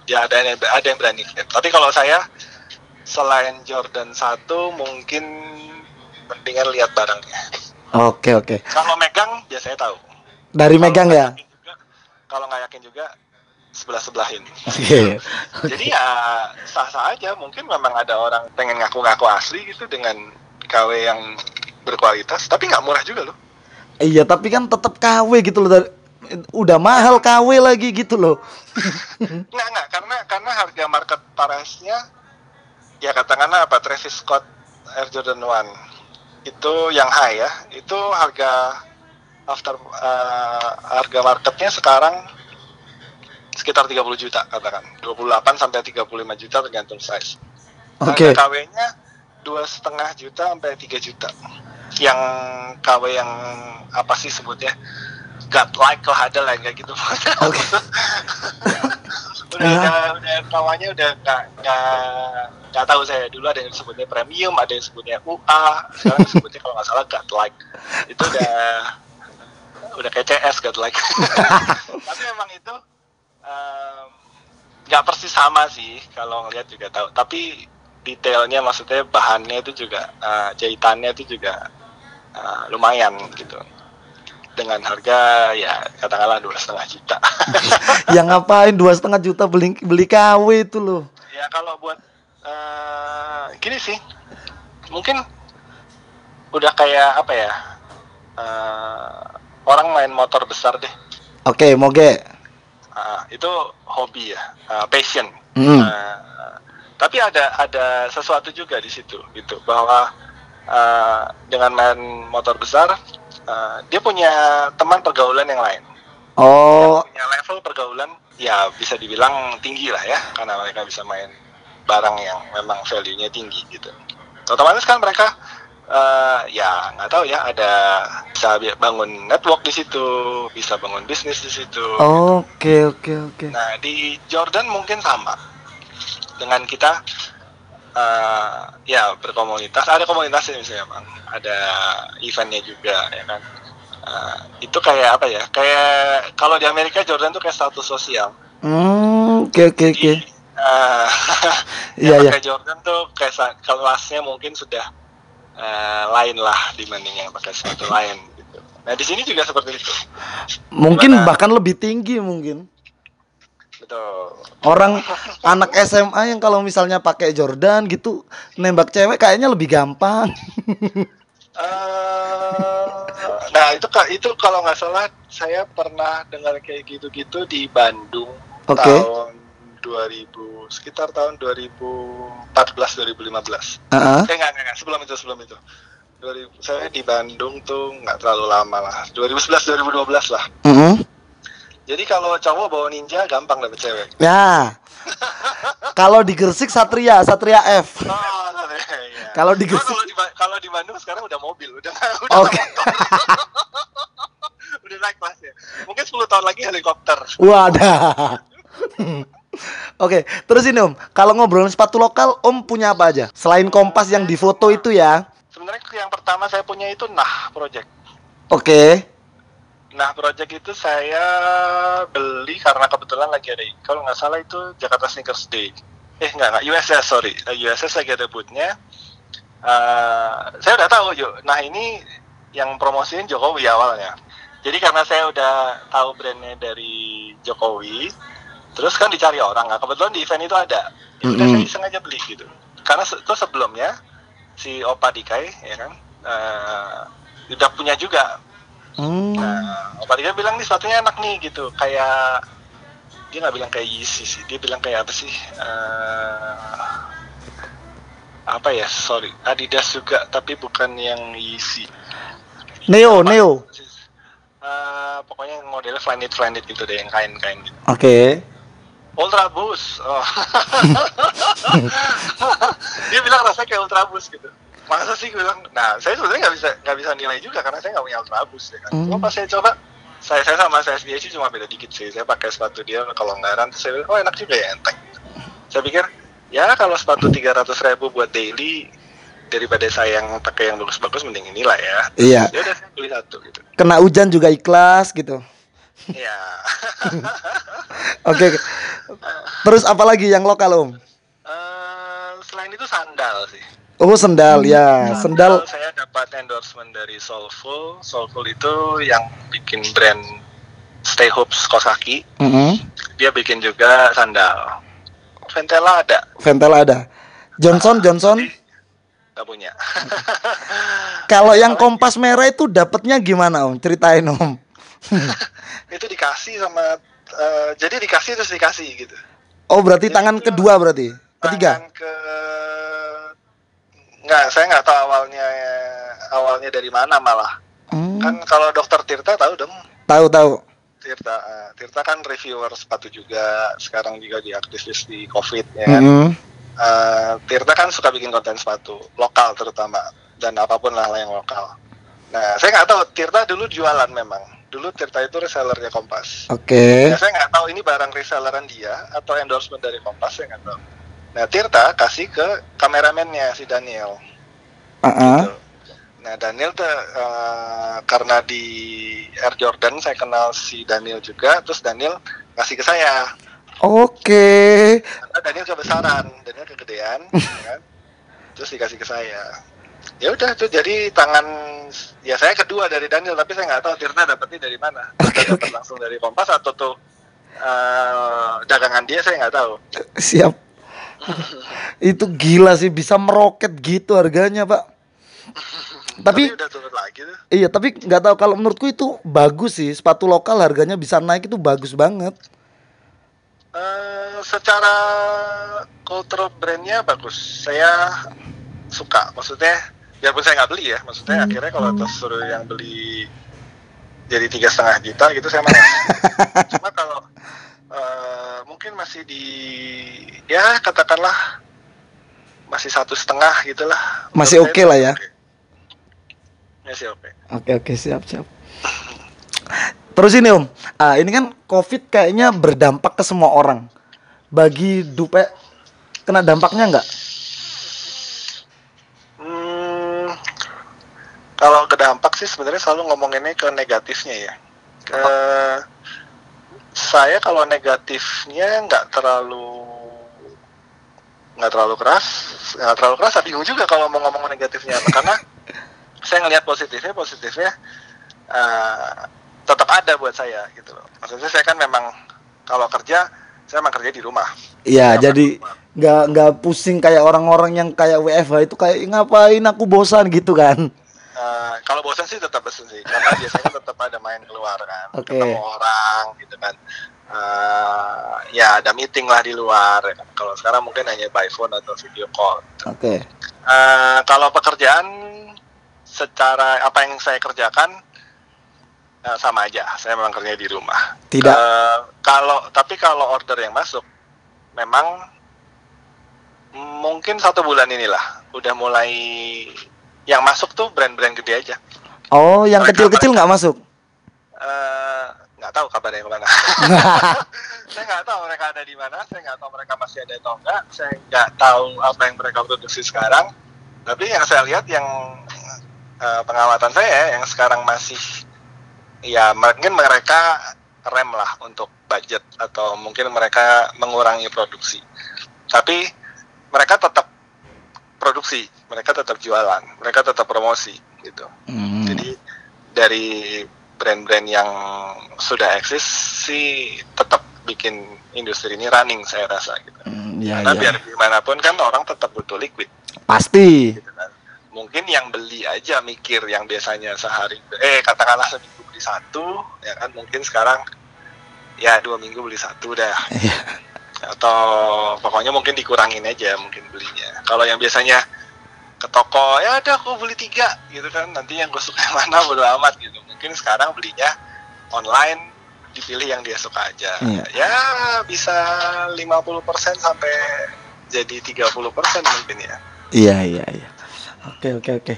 [SPEAKER 2] ya ada yang ada yang berani klaim. tapi kalau saya selain Jordan 1 mungkin mendingan lihat barangnya
[SPEAKER 1] Oke oke.
[SPEAKER 2] kalau megang biasanya tahu
[SPEAKER 1] Dari
[SPEAKER 2] Kalau
[SPEAKER 1] megang ya.
[SPEAKER 2] juga- kalau nggak yakin juga sebelah sebelahin
[SPEAKER 1] Oke.
[SPEAKER 2] jadi ya sah sah aja mungkin memang ada orang pengen ngaku-ngaku asli gitu dengan KW yang berkualitas tapi nggak murah juga loh
[SPEAKER 1] Iya tapi kan tetap KW gitu loh. Udah mahal KW lagi gitu loh.
[SPEAKER 2] Nggak, nggak, karena karena harga market price-nya ya katakanlah apa Travis Scott Air Jordan 1 itu yang high ya. Itu harga after eh, harga marketnya sekarang sekitar 30 juta katakan. 28 sampai 35 juta tergantung size.
[SPEAKER 1] Oke.
[SPEAKER 2] Harga KW-nya dua setengah juta sampai 3 juta. Yang KW yang apa sih sebutnya? God like lah ada lah kayak gitu.
[SPEAKER 1] Oke.
[SPEAKER 2] udah,
[SPEAKER 1] Ya.
[SPEAKER 2] udah udah kawannya udah nggak nggak nggak tahu saya dulu ada yang disebutnya premium ada yang sebutnya UA sekarang disebutnya kalau nggak salah God like itu udah udah kayak CS God like tapi memang itu nggak persis sama sih kalau ngeliat juga tahu tapi detailnya maksudnya bahannya itu juga eh, jahitannya itu juga eh, lumayan gitu dengan harga ya katakanlah dua setengah juta
[SPEAKER 1] yang ngapain dua setengah juta beli beli KW itu loh.
[SPEAKER 2] ya kalau buat eh gini sih mungkin udah kayak apa ya eh, orang main motor besar deh
[SPEAKER 1] Oke, moge.
[SPEAKER 2] Ah, itu hobi ya ah, passion
[SPEAKER 1] Hmm.
[SPEAKER 2] Ah, tapi ada ada sesuatu juga di situ gitu bahwa ah, dengan main motor besar ah, dia punya teman pergaulan yang lain
[SPEAKER 1] Oh,
[SPEAKER 2] punya level pergaulan ya bisa dibilang tinggi lah ya karena mereka bisa main barang yang memang value-nya tinggi gitu. Otomatis kan mereka eh, ya nggak tahu ya ada bisa bi- bangun network di situ, bisa bangun bisnis di situ.
[SPEAKER 1] oke oke oke.
[SPEAKER 2] Nah di Jordan mungkin sama dengan kita eh, ya berkomunitas. Ada komunitasnya misalnya bang, ada eventnya juga ya kan. Eh, itu kayak apa ya? Kayak kalau di Amerika Jordan tuh kayak status sosial.
[SPEAKER 1] Hmm, oke oke oke. Iya.
[SPEAKER 2] pakai Jordan tuh kayak kelasnya mungkin sudah eh, lain lah dibanding yang pakai sepatu lain gitu. Nah di sini juga seperti itu,
[SPEAKER 1] Mungkin
[SPEAKER 2] Gimana?
[SPEAKER 1] bahkan lebih tinggi mungkin.
[SPEAKER 2] Betul.
[SPEAKER 1] Orang anak SMA yang kalau misalnya pakai Jordan gitu nembak cewek kayaknya lebih gampang.
[SPEAKER 2] Eh, nah itu kak itu kalau nggak salah saya pernah dengar kayak gitu-gitu di Bandung
[SPEAKER 1] Oke.
[SPEAKER 2] tahun 2000 sekitar tahun 2014 2015
[SPEAKER 1] Heeh.
[SPEAKER 2] eh enggak, enggak, sebelum itu sebelum itu 2000, saya di Bandung tuh nggak terlalu lama lah 2011 2012 lah
[SPEAKER 1] Mm-mm.
[SPEAKER 2] Jadi kalau cowok bawa ninja gampang dapet cewek
[SPEAKER 1] Ya. Kalau di Gresik Satria, Satria F.
[SPEAKER 2] oh, iya.
[SPEAKER 1] Kalau di Gresik-
[SPEAKER 2] kalau di, kalau di Bandung sekarang udah mobil udah udah
[SPEAKER 1] Oke.
[SPEAKER 2] udah naik kelasnya mungkin 10 tahun lagi helikopter
[SPEAKER 1] Wadah. Oke, terus ini Om, kalau ngobrolin sepatu lokal, Om punya apa aja? Selain kompas yang di foto itu ya.
[SPEAKER 2] sebenarnya yang pertama saya punya itu nah project
[SPEAKER 1] Oke.
[SPEAKER 2] Nah project itu saya beli karena kebetulan lagi ada kalau nggak salah itu Jakarta Sneakers Day. Eh nggak nggak USS sorry. Eh, USS lagi ada bootnya Eh, saya udah tahu yuk nah ini yang promosiin Jokowi awalnya. Jadi karena saya udah tahu brandnya dari Jokowi terus kan dicari orang. Nah kebetulan di event itu ada. Ya udah
[SPEAKER 1] Mm-mm.
[SPEAKER 2] saya iseng aja beli gitu. Karena se- itu sebelumnya si Opa Dikai ya kan? Eh, udah punya juga
[SPEAKER 1] Hmm.
[SPEAKER 2] Nah, Opa Dika bilang nih sepatunya enak nih gitu, kayak dia nggak bilang kayak Yeezy sih, dia bilang kayak apa sih? Eh, apa ya? Sorry, Adidas juga, tapi bukan yang Yeezy.
[SPEAKER 1] Neo, Neo.
[SPEAKER 2] Eh, pokoknya modelnya Flyknit Flyknit gitu deh, yang kain-kain gitu.
[SPEAKER 1] Oke.
[SPEAKER 2] Ultra Boost. Oh. dia bilang rasanya kayak Ultra Boost gitu. Masa sih gue bilang, nah saya sebenarnya nggak bisa nggak bisa nilai juga karena saya nggak punya Ultra Boost ya kan. Cuma
[SPEAKER 1] Hmm.
[SPEAKER 2] pas saya coba, saya saya sama saya sendiri sih cuma beda dikit sih. Saya pakai sepatu dia kalau nggak terus saya bilang, oh enak juga ya enteng. Saya pikir ya kalau sepatu 300 ribu buat daily daripada saya yang pakai yang bagus-bagus mending inilah ya.
[SPEAKER 1] Iya.
[SPEAKER 2] Ya udah saya beli satu gitu.
[SPEAKER 1] Kena hujan juga ikhlas gitu.
[SPEAKER 2] Ya.
[SPEAKER 1] Oke. Terus apa lagi yang lokal Om?
[SPEAKER 2] Eh, selain itu sandal sih.
[SPEAKER 1] Oh sendal ya, sendal.
[SPEAKER 2] saya dapat endorsement dari Soulful. Soulful itu yang bikin brand Stay Hoops Kosaki.
[SPEAKER 1] Mm-mm.
[SPEAKER 2] Dia bikin juga sandal. Ventela ada,
[SPEAKER 1] Ventela ada. Johnson, Johnson.
[SPEAKER 2] nggak punya.
[SPEAKER 1] Kalau yang kompas merah itu dapatnya gimana Om? Ceritain Om.
[SPEAKER 2] itu dikasih sama, eh, jadi dikasih terus dikasih gitu.
[SPEAKER 1] Oh berarti tangan kedua berarti. Ketiga.
[SPEAKER 2] Tangan ke, nggak, saya nggak tahu awalnya awalnya dari mana malah.
[SPEAKER 1] Hmm,
[SPEAKER 2] Kan kalau dokter Tirta tahu dong.
[SPEAKER 1] tahu tahu.
[SPEAKER 2] Tirta, eh, Tirta kan reviewer sepatu juga, sekarang juga di aktivis di COVID ya kan.
[SPEAKER 1] Mm-mm.
[SPEAKER 2] Eh, Tirta kan suka bikin konten sepatu lokal terutama dan apa pun lah yang lokal. Nah, saya nggak tahu Tirta dulu jualan memang. Dulu Tirta itu resellernya Kompas.
[SPEAKER 1] Oke.
[SPEAKER 2] Nah, saya nggak tahu ini barang reselleran dia atau endorsement dari Kompas, saya nggak tahu. Nah, Tirta kasih ke kameramennya si Daniel.
[SPEAKER 1] Ah-ah.
[SPEAKER 2] Gitu. Nah, Daniel tuh eh, karena di Air Jordan saya kenal si Daniel juga, terus Daniel kasih ke saya.
[SPEAKER 1] Oke.
[SPEAKER 2] Karena Daniel kebesaran, Daniel kegedean, ya kan? terus dikasih ke saya. Ya udah tuh jadi tangan ya saya kedua dari Daniel, tapi saya nggak tahu Tirta dapetnya dari mana.
[SPEAKER 1] Oke.
[SPEAKER 2] dapat langsung dari Kompas atau tuh eh, dagangan dia saya nggak tahu.
[SPEAKER 1] Siap. itu gila sih bisa meroket gitu harganya pak. Tapi
[SPEAKER 2] udah turun lagi tuh.
[SPEAKER 1] iya tapi nggak tahu kalau menurutku itu bagus sih sepatu lokal harganya bisa naik itu bagus banget.
[SPEAKER 2] Eh, secara cultural brandnya bagus. Saya suka. Maksudnya, biarpun saya nggak beli ya. Maksudnya akhirnya kalau terus suruh yang beli jadi tiga setengah juta gitu saya malas. Cuma kalau eh, mungkin masih di ya katakanlah masih satu setengah gitulah.
[SPEAKER 1] Masih
[SPEAKER 2] Menurut
[SPEAKER 1] oke
[SPEAKER 2] saya
[SPEAKER 1] lah ya.
[SPEAKER 2] oke. Masih oke.
[SPEAKER 1] Oke oke siap siap. Terus ini om, ah, ini kan covid kayaknya berdampak ke semua orang. Bagi Dupe kena dampaknya nggak?
[SPEAKER 2] Hmm, kalau ke dampak sih sebenarnya selalu ngomonginnya ke negatifnya ya. Ke saya kalau negatifnya nggak terlalu nggak terlalu keras, nggak terlalu keras. Saya bingung juga kalau mau ngomong negatifnya apa karena saya ngelihat positifnya, positifnya eh, tetap ada buat saya gitu loh. Maksudnya saya kan memang kalau kerja saya emang kerja di rumah.
[SPEAKER 1] Iya jadi nggak nggak pusing kayak orang-orang yang kayak WFH itu kayak ngapain aku bosan gitu kan?
[SPEAKER 2] Eh, kalau bosan sih tetap bosan sih, karena biasanya tetap ada main keluar kan,
[SPEAKER 1] Oke.
[SPEAKER 2] ketemu orang gitu kan. Eh, ya ada meeting lah di luar. ya kan. Kalau sekarang mungkin hanya by phone atau video call.
[SPEAKER 1] Oke.
[SPEAKER 2] Eh, kalau pekerjaan secara apa yang saya kerjakan eh, sama aja. Saya memang kerja di rumah.
[SPEAKER 1] Tidak.
[SPEAKER 2] Eh, kalau tapi kalau order yang masuk memang mungkin satu bulan inilah udah mulai yang masuk tuh brand-brand gede aja.
[SPEAKER 1] Oh, yang kecil-kecil nggak masuk.
[SPEAKER 2] Eh, nggak tahu kabarnya ke mana. saya nggak tahu mereka ada di mana. Saya nggak tahu mereka masih ada atau enggak. Saya nggak tahu apa yang mereka produksi sekarang. Tapi yang saya lihat yang eh, pengamatan saya yang sekarang masih ya mungkin mereka rem lah untuk budget atau mungkin mereka mengurangi produksi. Tapi mereka tetap produksi, mereka tetap jualan, mereka tetap promosi gitu.
[SPEAKER 1] Hmm.
[SPEAKER 2] Jadi dari brand-brand yang sudah eksis sih tetap bikin industri ini running saya rasa gitu.
[SPEAKER 1] Hmm, ya,
[SPEAKER 2] Karena
[SPEAKER 1] ya.
[SPEAKER 2] biar gimana pun kan orang tetap butuh liquid
[SPEAKER 1] Pasti.
[SPEAKER 2] gitu kan. Mungkin yang beli aja mikir yang biasanya sehari eh katakanlah seminggu beli satu ya kan mungkin sekarang ya dua minggu beli satu dah
[SPEAKER 1] Iya.
[SPEAKER 2] atau pokoknya mungkin dikurangin aja mungkin belinya. Kalau yang biasanya ke toko ya ada aku beli tiga gitu kan nanti yang gue suka yang mana bodo amat gitu mungkin sekarang belinya online dipilih yang dia suka aja
[SPEAKER 1] Iya.
[SPEAKER 2] ya bisa 50% sampai jadi 30% mungkin ya
[SPEAKER 1] Iya, iya, iya. Oke, oke, oke.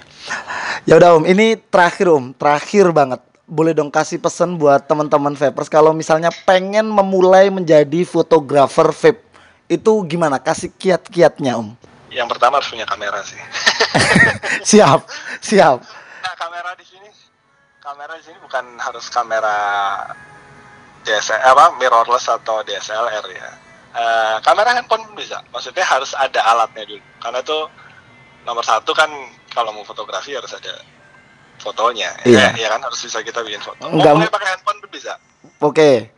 [SPEAKER 1] Ya udah Om, ini terakhir Om, terakhir banget. Boleh dong kasih pesan buat teman-teman vapers kalau misalnya pengen memulai menjadi fotografer vape. Itu gimana? Kasih kiat-kiatnya Om.
[SPEAKER 2] Yang pertama harus punya kamera sih
[SPEAKER 1] Siap, siap.
[SPEAKER 2] nah kamera di sini kamera di sini bukan harus kamera DSLR apa mirrorless atau DSLR ya Eh, kamera handphone pun bisa maksudnya harus ada alatnya dulu karena tuh nomor satu kan kalau mau fotografi harus ada fotonya
[SPEAKER 1] Iya.
[SPEAKER 2] ya, ya kan harus bisa kita bikin foto
[SPEAKER 1] Enggak
[SPEAKER 2] mau pakai handphone pun bisa
[SPEAKER 1] Oke.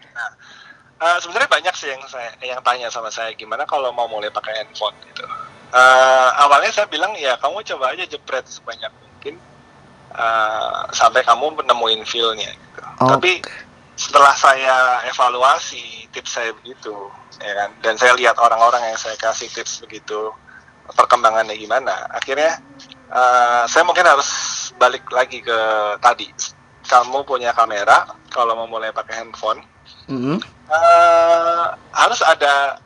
[SPEAKER 2] Eh, sebenarnya banyak sih yang saya yang tanya sama saya gimana kalau mau mulai pakai handphone gitu. Eh, awalnya saya bilang ya kamu coba aja jepret sebanyak mungkin eh, sampai kamu menemuin feel-nya gitu.
[SPEAKER 1] Oh.
[SPEAKER 2] Tapi setelah saya evaluasi tips saya begitu, ya kan, dan saya lihat orang-orang yang saya kasih tips begitu perkembangannya gimana, akhirnya eh, saya mungkin harus balik lagi ke tadi. Kamu punya kamera, kalau mau mulai pakai handphone,
[SPEAKER 1] Mm-mm.
[SPEAKER 2] eh, harus ada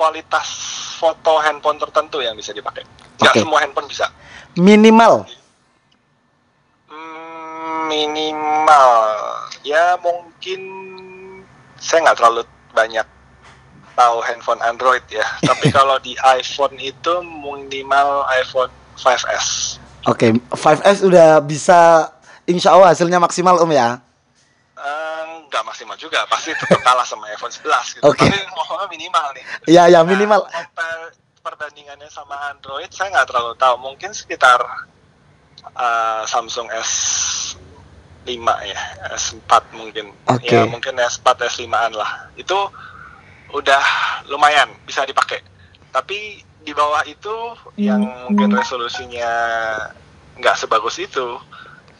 [SPEAKER 2] kualitas foto handphone tertentu yang bisa dipakai. Nggak
[SPEAKER 1] Oke.
[SPEAKER 2] semua handphone bisa.
[SPEAKER 1] Minimal.
[SPEAKER 2] Hmm, minimal ya mungkin saya nggak terlalu banyak tahu handphone Android ya. Tapi kalau di iPhone itu minimal iPhone 5s.
[SPEAKER 1] Oke, 5S udah bisa insya Allah hasilnya maksimal Om ya.
[SPEAKER 2] Nggak maksimal juga, pasti tetap kalah sama iPhone 11 gitu.
[SPEAKER 1] Oke.
[SPEAKER 2] Tapi ngomongnya minimal nih.
[SPEAKER 1] Iya, ya
[SPEAKER 2] Nah,
[SPEAKER 1] minimal.
[SPEAKER 2] compare perbandingannya sama Android saya nggak terlalu tahu. Mungkin sekitar uh, Samsung S5 ya, S4 mungkin.
[SPEAKER 1] Oke.
[SPEAKER 2] Ya mungkin S4 S5-an lah. Itu udah lumayan bisa dipakai. Tapi di bawah itu yang mungkin resolusinya nggak sebagus itu.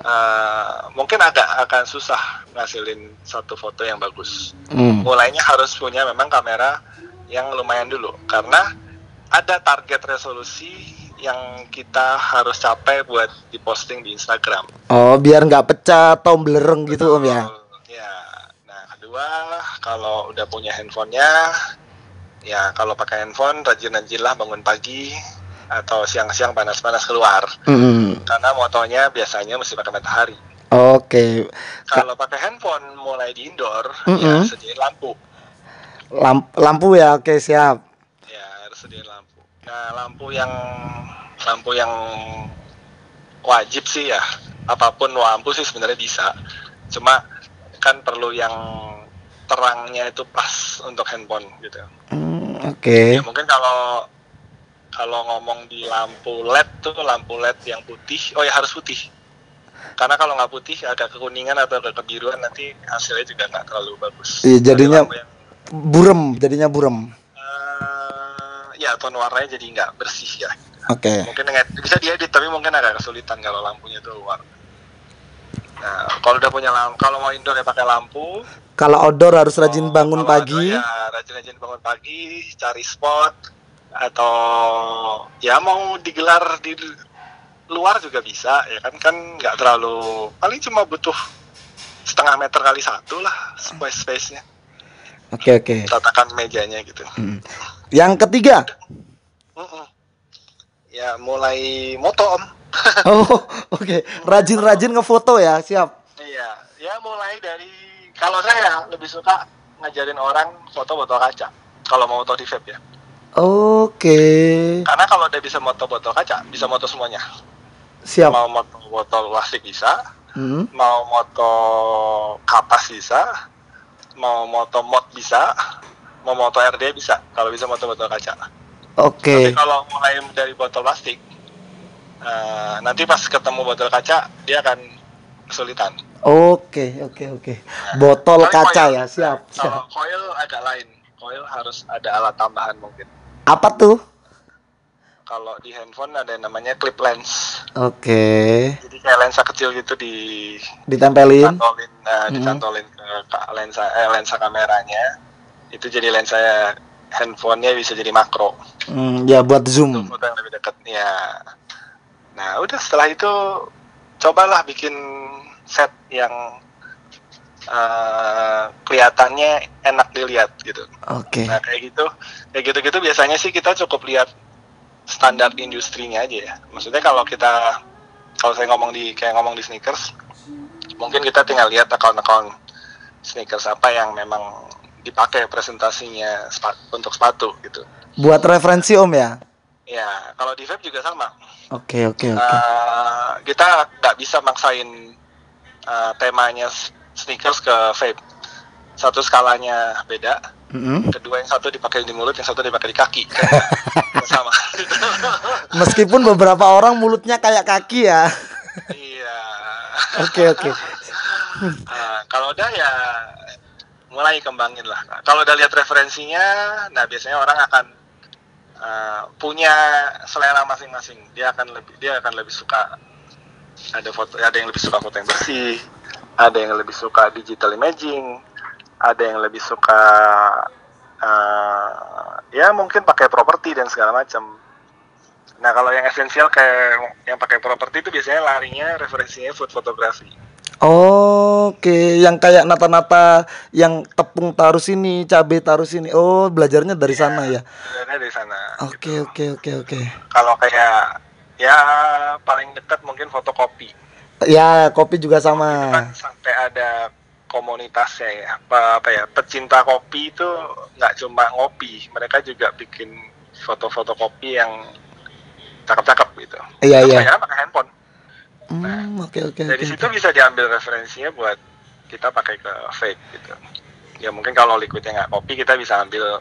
[SPEAKER 2] Uh, mungkin agak akan susah ngasilin satu foto yang bagus
[SPEAKER 1] Hmm.
[SPEAKER 2] mulainya harus punya memang kamera yang lumayan dulu karena ada target resolusi yang kita harus capai buat diposting di Instagram.
[SPEAKER 1] Oh, biar nggak pecah atau belereng gitu Om ya.
[SPEAKER 2] Ya. Nah, kedua kalau udah punya handphonenya, ya kalau pakai handphone rajin-rajinlah bangun pagi atau siang-siang panas-panas keluar
[SPEAKER 1] Mm-mm.
[SPEAKER 2] karena motonya biasanya mesti pakai matahari.
[SPEAKER 1] Oke,
[SPEAKER 2] Kalau pakai handphone mulai di indoor,
[SPEAKER 1] Mm-mm.
[SPEAKER 2] ya sediain lampu.
[SPEAKER 1] Lamp- lampu ya, oke siap.
[SPEAKER 2] Ya harus sediain lampu. Nah lampu yang lampu yang wajib sih ya. Apa pun lampu sih sebenarnya bisa. Cuma kan perlu yang terangnya itu pas untuk handphone gitu.
[SPEAKER 1] Hmm, Oke,
[SPEAKER 2] Ya mungkin kalau kalau ngomong di lampu LED tuh lampu LED yang putih, oh ya harus putih. Karena kalau nggak putih agak kekuningan atau agak kebiruan nanti hasilnya juga nggak terlalu bagus.
[SPEAKER 1] Iya, jadinya-
[SPEAKER 2] yang
[SPEAKER 1] burem, jadinya burem.
[SPEAKER 2] Eh, ya tone warnanya jadi nggak bersih ya.
[SPEAKER 1] Oke.
[SPEAKER 2] Mungkin nged- bisa diedit tapi mungkin agak kesulitan kalau lampunya itu luar. Nah, kalau udah punya lampu, kalau mau indoor ya pakai lampu.
[SPEAKER 1] Kalau outdoor harus rajin
[SPEAKER 2] Oh,
[SPEAKER 1] bangun pagi.
[SPEAKER 2] Ya, rajin-rajin bangun pagi, cari spot atau ya mau digelar di luar juga bisa ya kan kan nggak terlalu paling cuma butuh setengah meter kali satu lah space space nya
[SPEAKER 1] Oke oke.
[SPEAKER 2] tatakan mejanya gitu
[SPEAKER 1] Hmm. Yang ketiga.
[SPEAKER 2] Mm-mm. ya mulai moto om
[SPEAKER 1] Oh oke. Rajin-rajin ngefoto ya siap.
[SPEAKER 2] iya ya mulai dari kalau saya lebih suka ngajarin orang foto botol kaca kalau mau foto di vape ya
[SPEAKER 1] Oke.
[SPEAKER 2] karena kalau udah bisa moto botol kaca bisa moto semuanya
[SPEAKER 1] Siap.
[SPEAKER 2] mau moto botol plastik bisa
[SPEAKER 1] Hmm.
[SPEAKER 2] mau moto kapas bisa mau moto mod bisa mau moto RD bisa kalau bisa moto botol kaca
[SPEAKER 1] Oke.
[SPEAKER 2] tapi kalau mulai dari botol plastik eh, nanti pas ketemu botol kaca dia akan kesulitan
[SPEAKER 1] Oke oke oke. Botol
[SPEAKER 2] Tapi
[SPEAKER 1] kaca
[SPEAKER 2] coil-
[SPEAKER 1] ya siap.
[SPEAKER 2] kalau
[SPEAKER 1] siap.
[SPEAKER 2] coil agak lain coil harus ada alat tambahan mungkin
[SPEAKER 1] Apa tuh?
[SPEAKER 2] kalau di handphone ada yang namanya clip lens
[SPEAKER 1] Oke.
[SPEAKER 2] jadi kayak lensa kecil gitu di
[SPEAKER 1] Ditempelin.
[SPEAKER 2] cantolin uh,
[SPEAKER 1] Mhm.
[SPEAKER 2] dicantolin ke, ke lensa eh, lensa kameranya itu jadi lensa handphonenya bisa jadi makro
[SPEAKER 1] Hmm, ya buat zoom.
[SPEAKER 2] untuk foto yang lebih dekat ya nah udah setelah itu cobalah bikin set yang eh, kelihatannya enak dilihat gitu
[SPEAKER 1] Oke.
[SPEAKER 2] nah kayak gitu kayak gitu gitu biasanya sih kita cukup lihat standar industrinya aja ya maksudnya kalau kita kalau saya ngomong di kayak ngomong di sneakers mungkin kita tinggal lihat akun-akun sneakers apa yang memang dipakai presentasinya sepa- untuk sepatu gitu
[SPEAKER 1] Buat referensi Om ya.
[SPEAKER 2] ya kalau di vape juga sama
[SPEAKER 1] Oke oke oke.
[SPEAKER 2] Eh, kita nggak bisa maksain eh, temanya sneakers ke vape. Satu skalanya beda.
[SPEAKER 1] Mm-mm.
[SPEAKER 2] kedua yang satu dipakai di mulut yang satu dipakai di kaki. Sama.
[SPEAKER 1] Meskipun beberapa orang mulutnya kayak kaki ya.
[SPEAKER 2] iya.
[SPEAKER 1] Oke oke.
[SPEAKER 2] Nah, kalau udah ya mulai kembangin lah. Kalau udah lihat referensinya nah biasanya orang akan eh, punya selera masing-masing. Dia akan lebih dia akan lebih suka ada foto ada yang lebih suka foto yang bersih ada yang lebih suka digital imaging ada yang lebih suka eh, ya mungkin pakai properti dan segala macam nah kalau yang esensial kayak yang pakai properti itu biasanya larinya referensinya food fotografi
[SPEAKER 1] Oke, yang kayak nata-nata yang tepung taruh sini, cabai taruh sini. Oh, belajarnya dari sana ya.
[SPEAKER 2] Sebenarnya dari sana.
[SPEAKER 1] Oke oke oke oke.
[SPEAKER 2] Kalau kayak ya paling dekat mungkin fotokopi.
[SPEAKER 1] Ya, kopi juga
[SPEAKER 2] Itu kan
[SPEAKER 1] sama.
[SPEAKER 2] sampai ada komunitasnya ya. Apa, apa ya? Pecinta kopi itu nggak cuma ngopi, mereka juga bikin foto-foto kopi yang cakep-cakep gitu.
[SPEAKER 1] Iya iya.
[SPEAKER 2] pakai handphone.
[SPEAKER 1] Hmm, oke oke
[SPEAKER 2] Dari
[SPEAKER 1] oke.
[SPEAKER 2] situ bisa diambil referensinya buat kita pakai ke fake gitu. Ya mungkin kalau liquidnya nggak kopi kita bisa ambil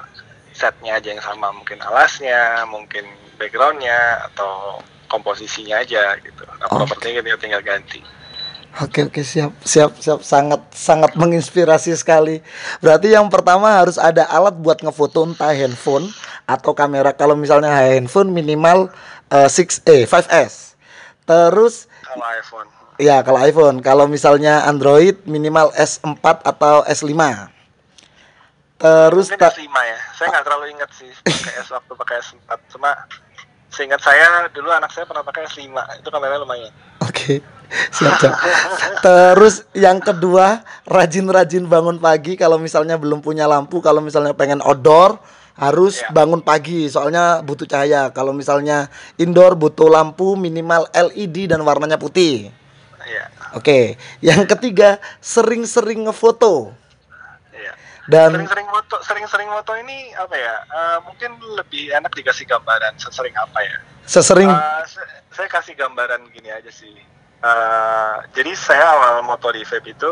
[SPEAKER 2] setnya aja yang sama, mungkin alasnya, mungkin backgroundnya atau komposisinya aja gitu. Nah
[SPEAKER 1] Oke.
[SPEAKER 2] propertinya kita tinggal ganti.
[SPEAKER 1] Oke oke siap siap siap sangat sangat menginspirasi sekali. Berarti yang pertama harus ada alat buat ngefoto entah handphone atau kamera. Kalau misalnya handphone minimal eh, 6 eh 5S. Terus
[SPEAKER 2] Kalau iPhone.
[SPEAKER 1] ya kalau iPhone, kalau misalnya Android minimal S4 atau S5. Terus
[SPEAKER 2] Mungkin
[SPEAKER 1] ta-
[SPEAKER 2] S5 ya. Saya nggak terlalu ingat sih pakai S waktu pakai S4. Cuma seingat saya dulu anak saya pernah pakai S5. Itu kameranya lumayan.
[SPEAKER 1] Oke, siap siap. Terus yang kedua, rajin-rajin bangun pagi. Kalau misalnya belum punya lampu, kalau misalnya pengen outdoor, harus
[SPEAKER 2] Iya.
[SPEAKER 1] bangun pagi. Soalnya butuh cahaya. Kalau misalnya indoor butuh lampu minimal LED dan warnanya putih.
[SPEAKER 2] Iya.
[SPEAKER 1] Oke, yang ketiga, sering-sering ngefoto. Dan
[SPEAKER 2] Sering-sering foto, sering-sering foto ini apa ya? eh, mungkin lebih enak dikasih gambaran sesering apa ya?
[SPEAKER 1] sesering
[SPEAKER 2] Eh, se- saya kasih gambaran gini aja sih. Eh, jadi saya awal moto di vape itu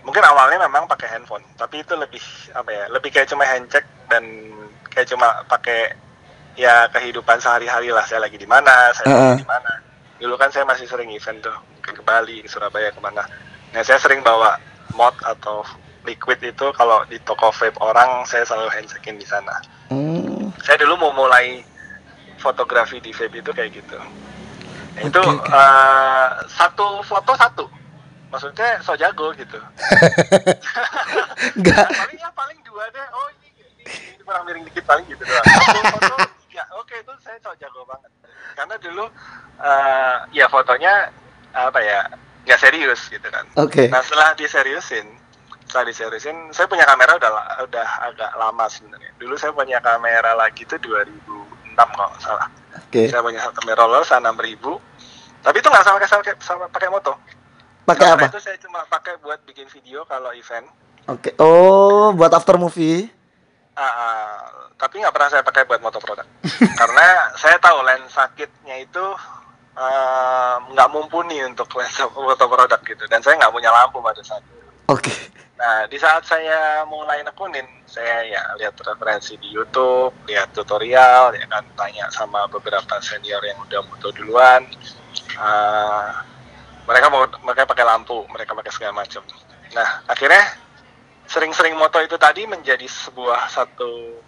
[SPEAKER 2] mungkin awalnya memang pakai handphone, tapi itu lebih apa ya? Lebih kayak cuma handcheck dan kayak cuma pakai ya kehidupan sehari-hari lah. Saya lagi di mana, saya
[SPEAKER 1] Heeh.
[SPEAKER 2] lagi di mana. Dulu kan saya masih sering event tuh, ke Bali, ke Surabaya, ke mana. Nah saya sering bawa mod atau liquid itu kalau di toko vape orang saya selalu handcheckin di sana.
[SPEAKER 1] Hmm,
[SPEAKER 2] saya dulu mau mulai fotografi di vape itu kayak gitu. Nah, itu
[SPEAKER 1] Oke, oke.
[SPEAKER 2] eh, satu foto satu. Maksudnya so jago gitu.
[SPEAKER 1] Enggak.
[SPEAKER 2] paling ya paling dua deh. Oh ini, ini, ini kurang miring dikit paling gitu doang. Satu foto ya oke itu saya so jago banget. Karena dulu eh, ya fotonya apa ya nggak serius gitu kan.
[SPEAKER 1] Oke.
[SPEAKER 2] Nah setelah diseriusin, setelah diseriusin, saya punya kamera udah udah agak lama sebenarnya. Dulu saya punya kamera lagi itu 2006 kalau nggak salah.
[SPEAKER 1] Oke.
[SPEAKER 2] Saya punya kamera mirrorless 6000 Tapi itu nggak sama kayak sama, pakai moto.
[SPEAKER 1] Pakai apa?
[SPEAKER 2] Itu saya cuma pakai buat bikin video kalau event.
[SPEAKER 1] Oke. Oh, buat after movie.
[SPEAKER 2] Ah, ah, tapi nggak pernah saya pakai buat moto produk. Karena saya tahu lensa kitnya itu eh, nggak mumpuni untuk lensa foto produk gitu. Dan saya nggak punya lampu pada saat itu.
[SPEAKER 1] Oke.
[SPEAKER 2] Nah, di saat saya mulai nekunin, saya ya lihat referensi di YouTube, lihat tutorial, ya kan tanya sama beberapa senior yang udah moto duluan. Ah, mereka mau mereka pakai lampu, mereka pakai segala macam. Nah, akhirnya sering-sering moto itu tadi menjadi sebuah satu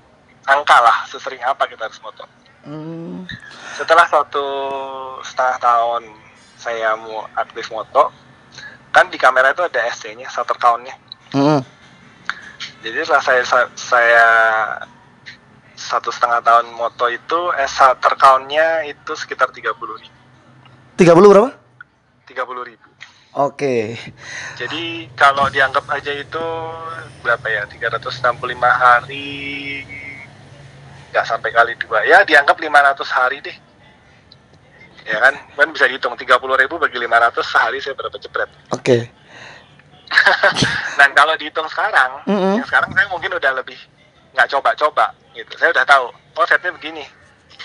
[SPEAKER 2] angka lah, sesering apa kita harus moto.
[SPEAKER 1] Hmm.
[SPEAKER 2] Setelah satu setengah tahun saya mau aktif moto, kan di kamera itu ada SC-nya, shutter count-nya.
[SPEAKER 1] Hmm.
[SPEAKER 2] Jadi setelah saya saya satu setengah tahun moto itu eh shutter count-nya itu sekitar 30 ribu.
[SPEAKER 1] 30 berapa?
[SPEAKER 2] 30 ribu.
[SPEAKER 1] Oke.
[SPEAKER 2] Jadi kalau dianggap aja itu berapa ya 365 hari nggak sampai kali dua ya dianggap 500 hari deh ya kan kan bisa dihitung 30 ribu bagi 500 sehari saya berapa jepret
[SPEAKER 1] Oke.
[SPEAKER 2] Dan kalau dihitung sekarang,
[SPEAKER 1] Mm-mm.
[SPEAKER 2] yang sekarang saya mungkin udah lebih nggak coba-coba gitu. Saya udah tahu, oh setnya begini.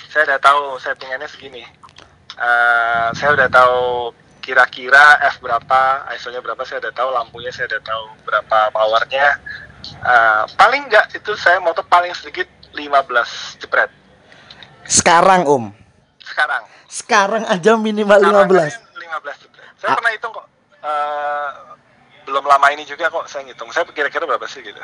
[SPEAKER 2] Saya udah tahu settingannya segini. Eh, saya udah tahu kira-kira f berapa, ISO-nya berapa, saya udah tahu lampunya, saya udah tahu berapa powernya. Eh, paling nggak itu saya motor paling sedikit 15 jepret
[SPEAKER 1] Sekarang Om.
[SPEAKER 2] sekarang.
[SPEAKER 1] Sekarang aja minimal
[SPEAKER 2] Sekarang
[SPEAKER 1] 15.
[SPEAKER 2] aja 15 jepret. Saya
[SPEAKER 1] Ah.
[SPEAKER 2] pernah hitung kok. Eh, belum lama ini juga kok saya ngitung. Saya kira-kira berapa sih gitu.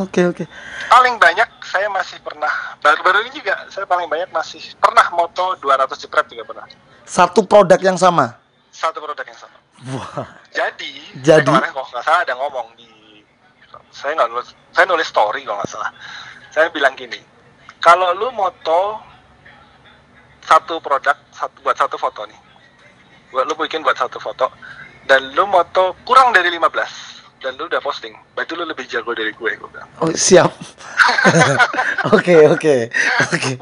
[SPEAKER 1] Oke oke.
[SPEAKER 2] paling banyak saya masih pernah baru-baru ini juga saya paling banyak masih pernah moto 200 jepret juga pernah
[SPEAKER 1] Satu produk yang sama.
[SPEAKER 2] satu produk yang sama
[SPEAKER 1] Wah.
[SPEAKER 2] jadi
[SPEAKER 1] Jadi?
[SPEAKER 2] kemarin kok nggak salah ada ngomong di saya nggak nulis saya nulis story kalau nggak salah saya bilang gini kalau lu moto satu produk satu buat satu foto nih buat lu bikin buat satu foto dan lu moto kurang dari 15 dan lu udah posting berarti lu lebih jago dari gue gue bilang
[SPEAKER 1] Oh, siap. Oke oke oke.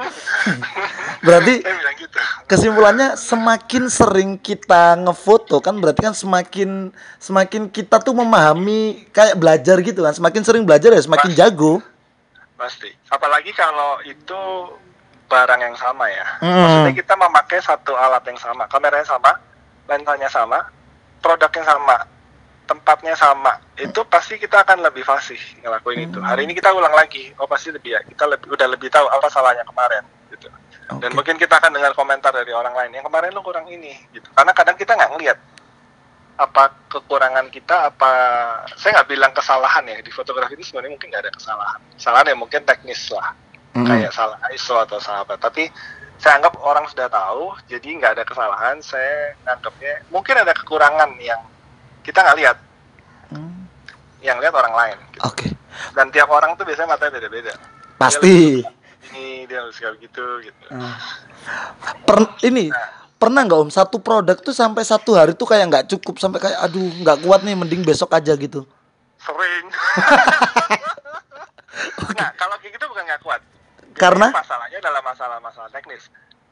[SPEAKER 1] Berarti
[SPEAKER 2] gitu
[SPEAKER 1] kesimpulannya semakin sering kita ngefoto kan berarti kan semakin semakin kita tuh memahami kayak belajar gitu kan semakin sering belajar ya semakin
[SPEAKER 2] Mas.
[SPEAKER 1] jago
[SPEAKER 2] Pasti. Apalagi kalau itu barang yang sama ya.
[SPEAKER 1] Hmm.
[SPEAKER 2] Maksudnya kita memakai satu alat yang sama, kameranya sama, lensanya sama, produknya sama, tempatnya sama. Itu pasti kita akan lebih fasih ngelakuin itu. Hari ini kita ulang lagi. Oh pasti lebih ya. Kita lebih udah lebih tahu apa salahnya kemarin gitu. Dan
[SPEAKER 1] Oke.
[SPEAKER 2] mungkin kita akan dengar komentar dari orang lain. Yang kemarin lu kurang ini gitu. Karena kadang kita nggak ngelihat apa kekurangan kita apa saya nggak bilang kesalahan ya di fotografi itu sebenarnya mungkin nggak ada kesalahan kesalahan ya mungkin teknis lah
[SPEAKER 1] Mm-mm.
[SPEAKER 2] kayak salah ISO atau salah apa tapi saya anggap orang sudah tahu jadi nggak ada kesalahan saya anggapnya mungkin ada kekurangan yang kita nggak lihat.
[SPEAKER 1] Hmm,
[SPEAKER 2] yang lihat orang lain gitu.
[SPEAKER 1] oke.
[SPEAKER 2] Dan tiap orang tuh biasanya matanya beda-beda.
[SPEAKER 1] Pasti.
[SPEAKER 2] Ini dia harus kayak gitu gitu.
[SPEAKER 1] Hmm. Per- ini pernah nggak om satu produk tuh sampai satu hari tuh kayak nggak cukup sampai kayak aduh nggak kuat nih mending besok aja gitu?
[SPEAKER 2] Sering. Nah kalau kayak gitu bukan nggak kuat
[SPEAKER 1] Karena?
[SPEAKER 2] Masalahnya adalah masalah-masalah teknis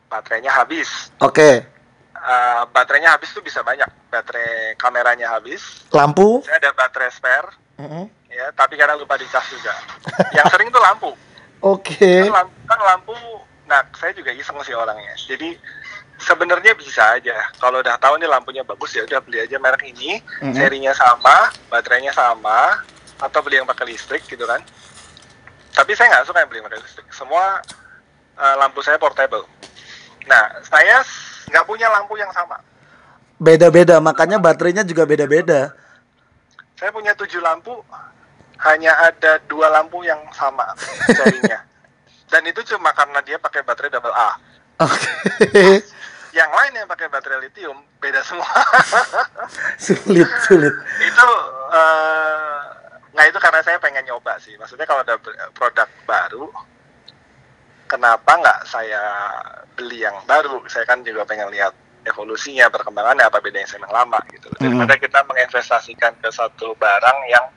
[SPEAKER 2] baterainya habis.
[SPEAKER 1] Oke.
[SPEAKER 2] Eh, baterainya habis tuh bisa banyak. Baterai kameranya habis.
[SPEAKER 1] Lampu?
[SPEAKER 2] Saya ada baterai spare.
[SPEAKER 1] Mm-mm.
[SPEAKER 2] ya tapi kadang lupa dicas juga. Yang sering tuh lampu.
[SPEAKER 1] Oke.
[SPEAKER 2] Kan lampu, kan lampu nah saya juga iseng sih orangnya. Jadi sebenarnya bisa aja. Kalau udah tahu nih lampunya bagus ya udah beli aja merek ini.
[SPEAKER 1] Mhm.
[SPEAKER 2] serinya sama baterainya sama atau beli yang pakai listrik gitu kan tapi saya nggak suka yang beli pakai listrik. Semua eh, lampu saya portable. Nah saya nggak punya lampu yang sama.
[SPEAKER 1] Beda-beda makanya baterainya juga beda-beda.
[SPEAKER 2] Saya punya tujuh lampu hanya ada dua lampu yang sama serinya dan itu cuma karena dia pakai baterai double A.
[SPEAKER 1] Oke.
[SPEAKER 2] yang lain yang pakai baterai lithium beda semua.
[SPEAKER 1] Sulit, sulit.
[SPEAKER 2] itu eh, nggak itu karena saya pengen nyoba sih. Maksudnya kalau ada produk baru kenapa nggak saya beli yang baru? Saya kan juga pengen lihat evolusinya perkembangannya apa bedanya sama yang lama gitu daripada kita menginvestasikan ke satu barang yang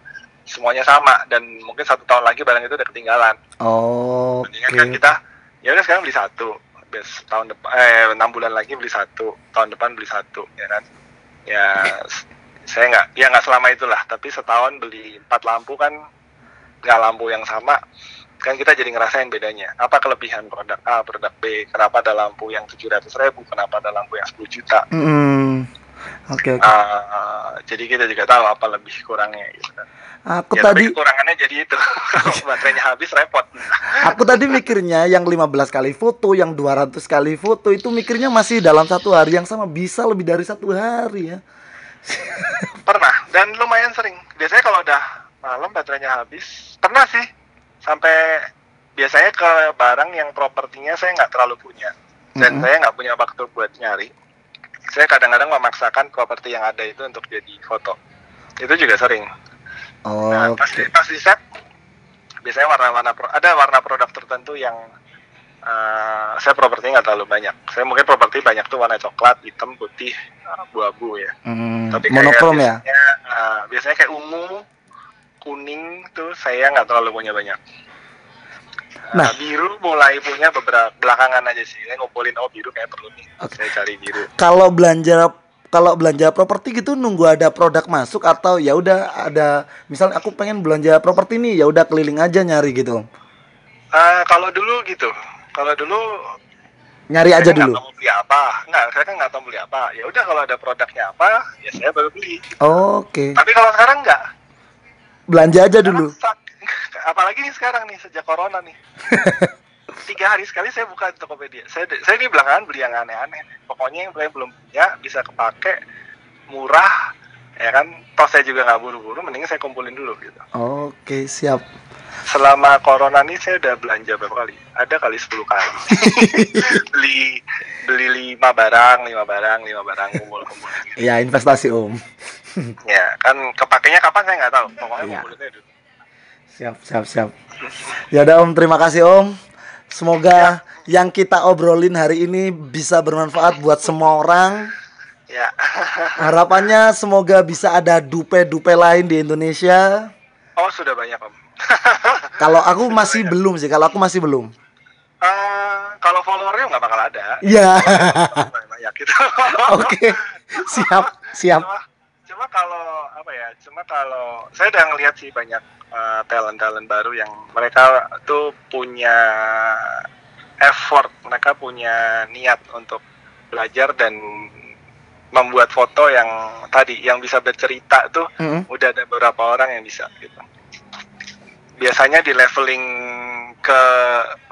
[SPEAKER 2] semuanya sama dan mungkin satu tahun lagi barang itu udah ketinggalan.
[SPEAKER 1] Oh,
[SPEAKER 2] mendingan kan kita ya udah sekarang beli satu. Bes tahun depan eh enam bulan lagi beli satu. Tahun depan beli satu ya kan? Ya saya nggak ya nggak selama itulah. Tapi setahun beli empat lampu kan nggak lampu yang sama kan kita jadi ngerasain bedanya. Apa kelebihan produk A produk B? Kenapa ada lampu yang tujuh ratus ribu? Kenapa ada lampu yang 10 juta?
[SPEAKER 1] Mm-mm. Oke, oke.
[SPEAKER 2] Ah, jadi kita juga tahu apa lebih kurangnya gitu kan.
[SPEAKER 1] Aku
[SPEAKER 2] ya,
[SPEAKER 1] tadi
[SPEAKER 2] tapi kekurangannya jadi itu. Kalau baterainya habis repot.
[SPEAKER 1] Aku tadi mikirnya yang 15 kali foto, yang 200 kali foto itu mikirnya masih dalam satu hari yang sama. Bisa lebih dari satu hari ya.
[SPEAKER 2] Pernah dan lumayan sering. Biasanya kalau udah malam baterainya habis, pernah sih sampai biasanya ke barang yang propertinya saya nggak terlalu punya dan
[SPEAKER 1] Mhm.
[SPEAKER 2] saya nggak punya waktu buat nyari. Saya kadang-kadang memaksakan properti yang ada itu untuk jadi foto. Itu juga sering.
[SPEAKER 1] Oh,
[SPEAKER 2] Nah, pas, di, pas di set biasanya warna-warna ada warna produk tertentu yang eh, saya propertinya nggak terlalu banyak. Saya mungkin properti banyak tuh warna coklat, hitam, putih, abu-abu ya.
[SPEAKER 1] Hmm,
[SPEAKER 2] Tapi kayak
[SPEAKER 1] monokrom ya.
[SPEAKER 2] biasanya, uh, biasanya kayak ungu, kuning tuh saya nggak terlalu punya banyak. Uh,
[SPEAKER 1] Nah.
[SPEAKER 2] biru mulai punya beberapa belakangan aja sih. Saya ngumpulin oh biru kayak perlu nih.
[SPEAKER 1] Oke.
[SPEAKER 2] Saya cari biru.
[SPEAKER 1] Kalau belanja kalau belanja properti gitu nunggu ada produk masuk atau ya udah ada misalnya aku pengen belanja properti nih ya udah keliling aja nyari gitu.
[SPEAKER 2] Uh, kalau dulu gitu, kalau dulu
[SPEAKER 1] Nyari aja
[SPEAKER 2] kan nggak
[SPEAKER 1] dulu.
[SPEAKER 2] tahu beli apa. Nggak, saya kan nggak tahu beli apa. Ya udah kalau ada produknya apa, ya saya baru beli.
[SPEAKER 1] Oke.
[SPEAKER 2] Tapi kalau sekarang nggak.
[SPEAKER 1] Belanja aja
[SPEAKER 2] Sekarang
[SPEAKER 1] dulu.
[SPEAKER 2] Apalagi nih sekarang nih sejak corona nih. Tiga hari sekali saya buka Tokopedia. Saya saya ini belakangan beli yang aneh-aneh. Pokoknya yang saya belum punya bisa kepake murah ya kan. Toh saya juga nggak buru-buru. Mending saya kumpulin dulu gitu.
[SPEAKER 1] Oke, siap.
[SPEAKER 2] Selama corona nih saya udah belanja berapa kali? Ada kali 10 kali. beli beli lima barang, lima barang, lima barang kumpul-kumpul. Gitu.
[SPEAKER 1] Ya, investasi Om.
[SPEAKER 2] Ya kan kepakainya kapan saya nggak tahu. Pokoknya
[SPEAKER 1] Iya.
[SPEAKER 2] kumpulinnya dulu.
[SPEAKER 1] Siap, siap, siap. Ya udah Om, terima kasih Om. Semoga yang kita obrolin hari ini bisa bermanfaat buat semua orang.
[SPEAKER 2] Ya.
[SPEAKER 1] Harapannya semoga bisa ada dupe-dupe lain di Indonesia.
[SPEAKER 2] Oh sudah banyak om.
[SPEAKER 1] Kalau aku masih belum sih, kalau aku masih belum.
[SPEAKER 2] Eh, kalau followernya nggak bakal ada.
[SPEAKER 1] Iya.
[SPEAKER 2] banyak gitu.
[SPEAKER 1] Oke. Siap, siap.
[SPEAKER 2] Cuma, cuma kalau apa ya? Cuma kalau saya udah ngeliat sih banyak eh, talent-talent baru yang mereka tuh punya effort, mereka punya niat untuk belajar dan membuat foto yang tadi yang bisa bercerita tuh
[SPEAKER 1] Mm-mm.
[SPEAKER 2] udah ada beberapa orang yang bisa gitu. Biasanya di leveling ke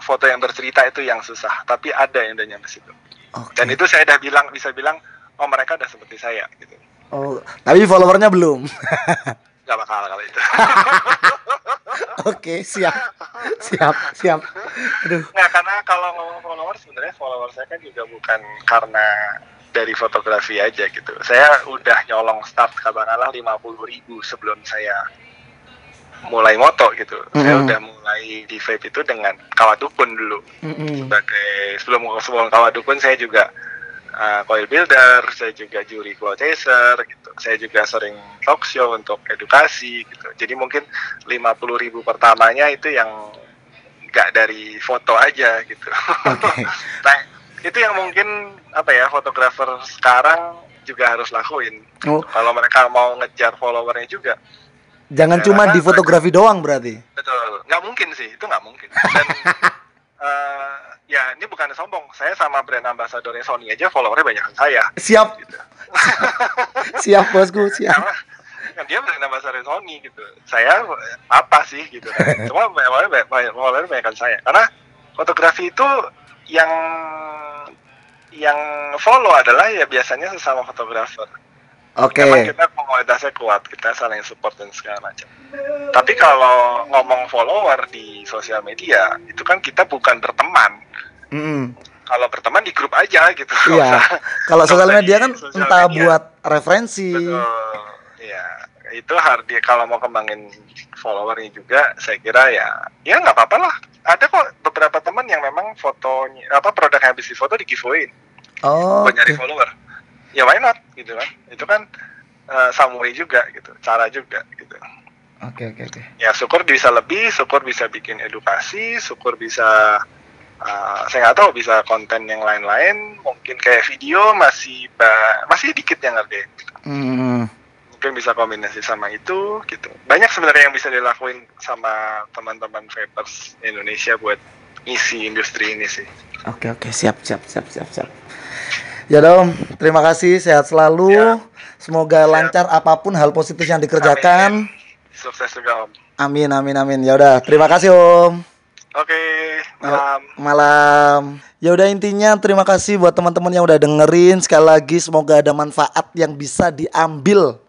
[SPEAKER 2] foto yang bercerita itu yang susah, tapi ada yang udah nyampe situ.
[SPEAKER 1] Oke.
[SPEAKER 2] Dan itu saya udah bilang bisa bilang oh mereka udah seperti saya gitu.
[SPEAKER 1] Oh, tapi followernya belum.
[SPEAKER 2] Gak bakal kalau itu.
[SPEAKER 1] Oke, siap. Siap, siap. Aduh.
[SPEAKER 2] Nggak karena kalau ngomong followers sebenarnya followers saya kan juga bukan karena dari fotografi aja gitu. Saya udah nyolong start katakanlah 50 ribu sebelum saya mulai moto gitu. Saya
[SPEAKER 1] Mhm.
[SPEAKER 2] udah mulai di vape itu dengan kawat dukun dulu.
[SPEAKER 1] Mm-mm.
[SPEAKER 2] sebagai sebelum sebelum kawat dukun saya juga uh, coil builder, saya juga juri cloud chaser gitu. Saya juga sering talk show untuk edukasi gitu. Jadi mungkin 50.000 ribu pertamanya itu yang nggak dari foto aja gitu.
[SPEAKER 1] Oke.
[SPEAKER 2] nah, itu yang mungkin apa ya fotografer sekarang juga harus lakuin.
[SPEAKER 1] Oh,
[SPEAKER 2] Kalau mereka mau ngejar followernya juga,
[SPEAKER 1] jangan
[SPEAKER 2] Ya,
[SPEAKER 1] cuma di fotografi doang berarti.
[SPEAKER 2] Betul, nggak mungkin sih, itu nggak mungkin. Dan eh, ya ini bukan sombong, saya sama brand ambassadornya Sony aja followernya banyak saya.
[SPEAKER 1] Siap,
[SPEAKER 2] Gitu.
[SPEAKER 1] siap bosku, siap.
[SPEAKER 2] Karena kan dia brand ambassador Sony gitu. Saya apa sih gitu. Kan. Cuma followernya followernya banyak kan saya. Karena fotografi itu yang yang follow adalah ya biasanya sesama fotografer.
[SPEAKER 1] Oke.
[SPEAKER 2] Memang kita komunitasnya kuat, kita saling support dan segala macam. Tapi kalau ngomong follower di sosial media, itu kan kita bukan berteman.
[SPEAKER 1] Mm-mm.
[SPEAKER 2] Kalau berteman di grup aja gitu.
[SPEAKER 1] Iya. Kalau sosial media
[SPEAKER 2] di
[SPEAKER 1] kan
[SPEAKER 2] sosial
[SPEAKER 1] entah
[SPEAKER 2] media.
[SPEAKER 1] buat referensi.
[SPEAKER 2] Betul. Iya, itu harus dia kalau mau kembangin followernya juga, saya kira ya, ya nggak apa-apa lah. Ada kok beberapa teman yang memang fotonya apa produk yang habis difoto di giveaway
[SPEAKER 1] Oh.
[SPEAKER 2] buat nyari follower. Ya why not gitu kan? Itu kan eh, samurai juga gitu, cara juga gitu.
[SPEAKER 1] Oke oke oke.
[SPEAKER 2] Ya syukur bisa lebih, syukur bisa bikin edukasi, syukur bisa eh, saya nggak tahu bisa konten yang lain-lain, mungkin kayak video masih masih dikit yang ngerti
[SPEAKER 1] Hmm.
[SPEAKER 2] mungkin bisa kombinasi sama itu gitu banyak sebenarnya yang bisa dilakuin sama teman-teman vapers Indonesia buat isi industri ini sih
[SPEAKER 1] Oke oke siap siap siap siap siap. Ya dong, terima kasih sehat selalu.
[SPEAKER 2] Siap.
[SPEAKER 1] Semoga
[SPEAKER 2] Siap.
[SPEAKER 1] lancar apa pun hal positif yang dikerjakan.
[SPEAKER 2] sukses juga om
[SPEAKER 1] Amin amin amin. Ya udah, terima kasih Om.
[SPEAKER 2] oke malam
[SPEAKER 1] Malam. Ya udah intinya terima kasih buat teman-teman yang udah dengerin. Sekali lagi semoga ada manfaat yang bisa diambil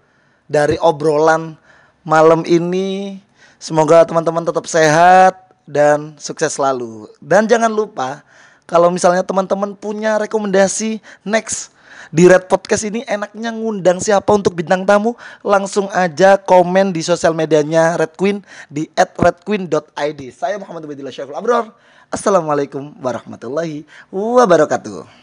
[SPEAKER 1] dari obrolan malam ini. Semoga teman-teman tetap sehat dan sukses selalu. Dan jangan lupa kalau misalnya teman-teman punya rekomendasi next di Red Podcast ini enaknya ngundang siapa untuk bintang tamu langsung aja komen di sosial medianya Red Queen di @redqueen.id. Saya Muhammad Ubedillah Syafil Abror. Assalamualaikum warahmatullahi wabarakatuh.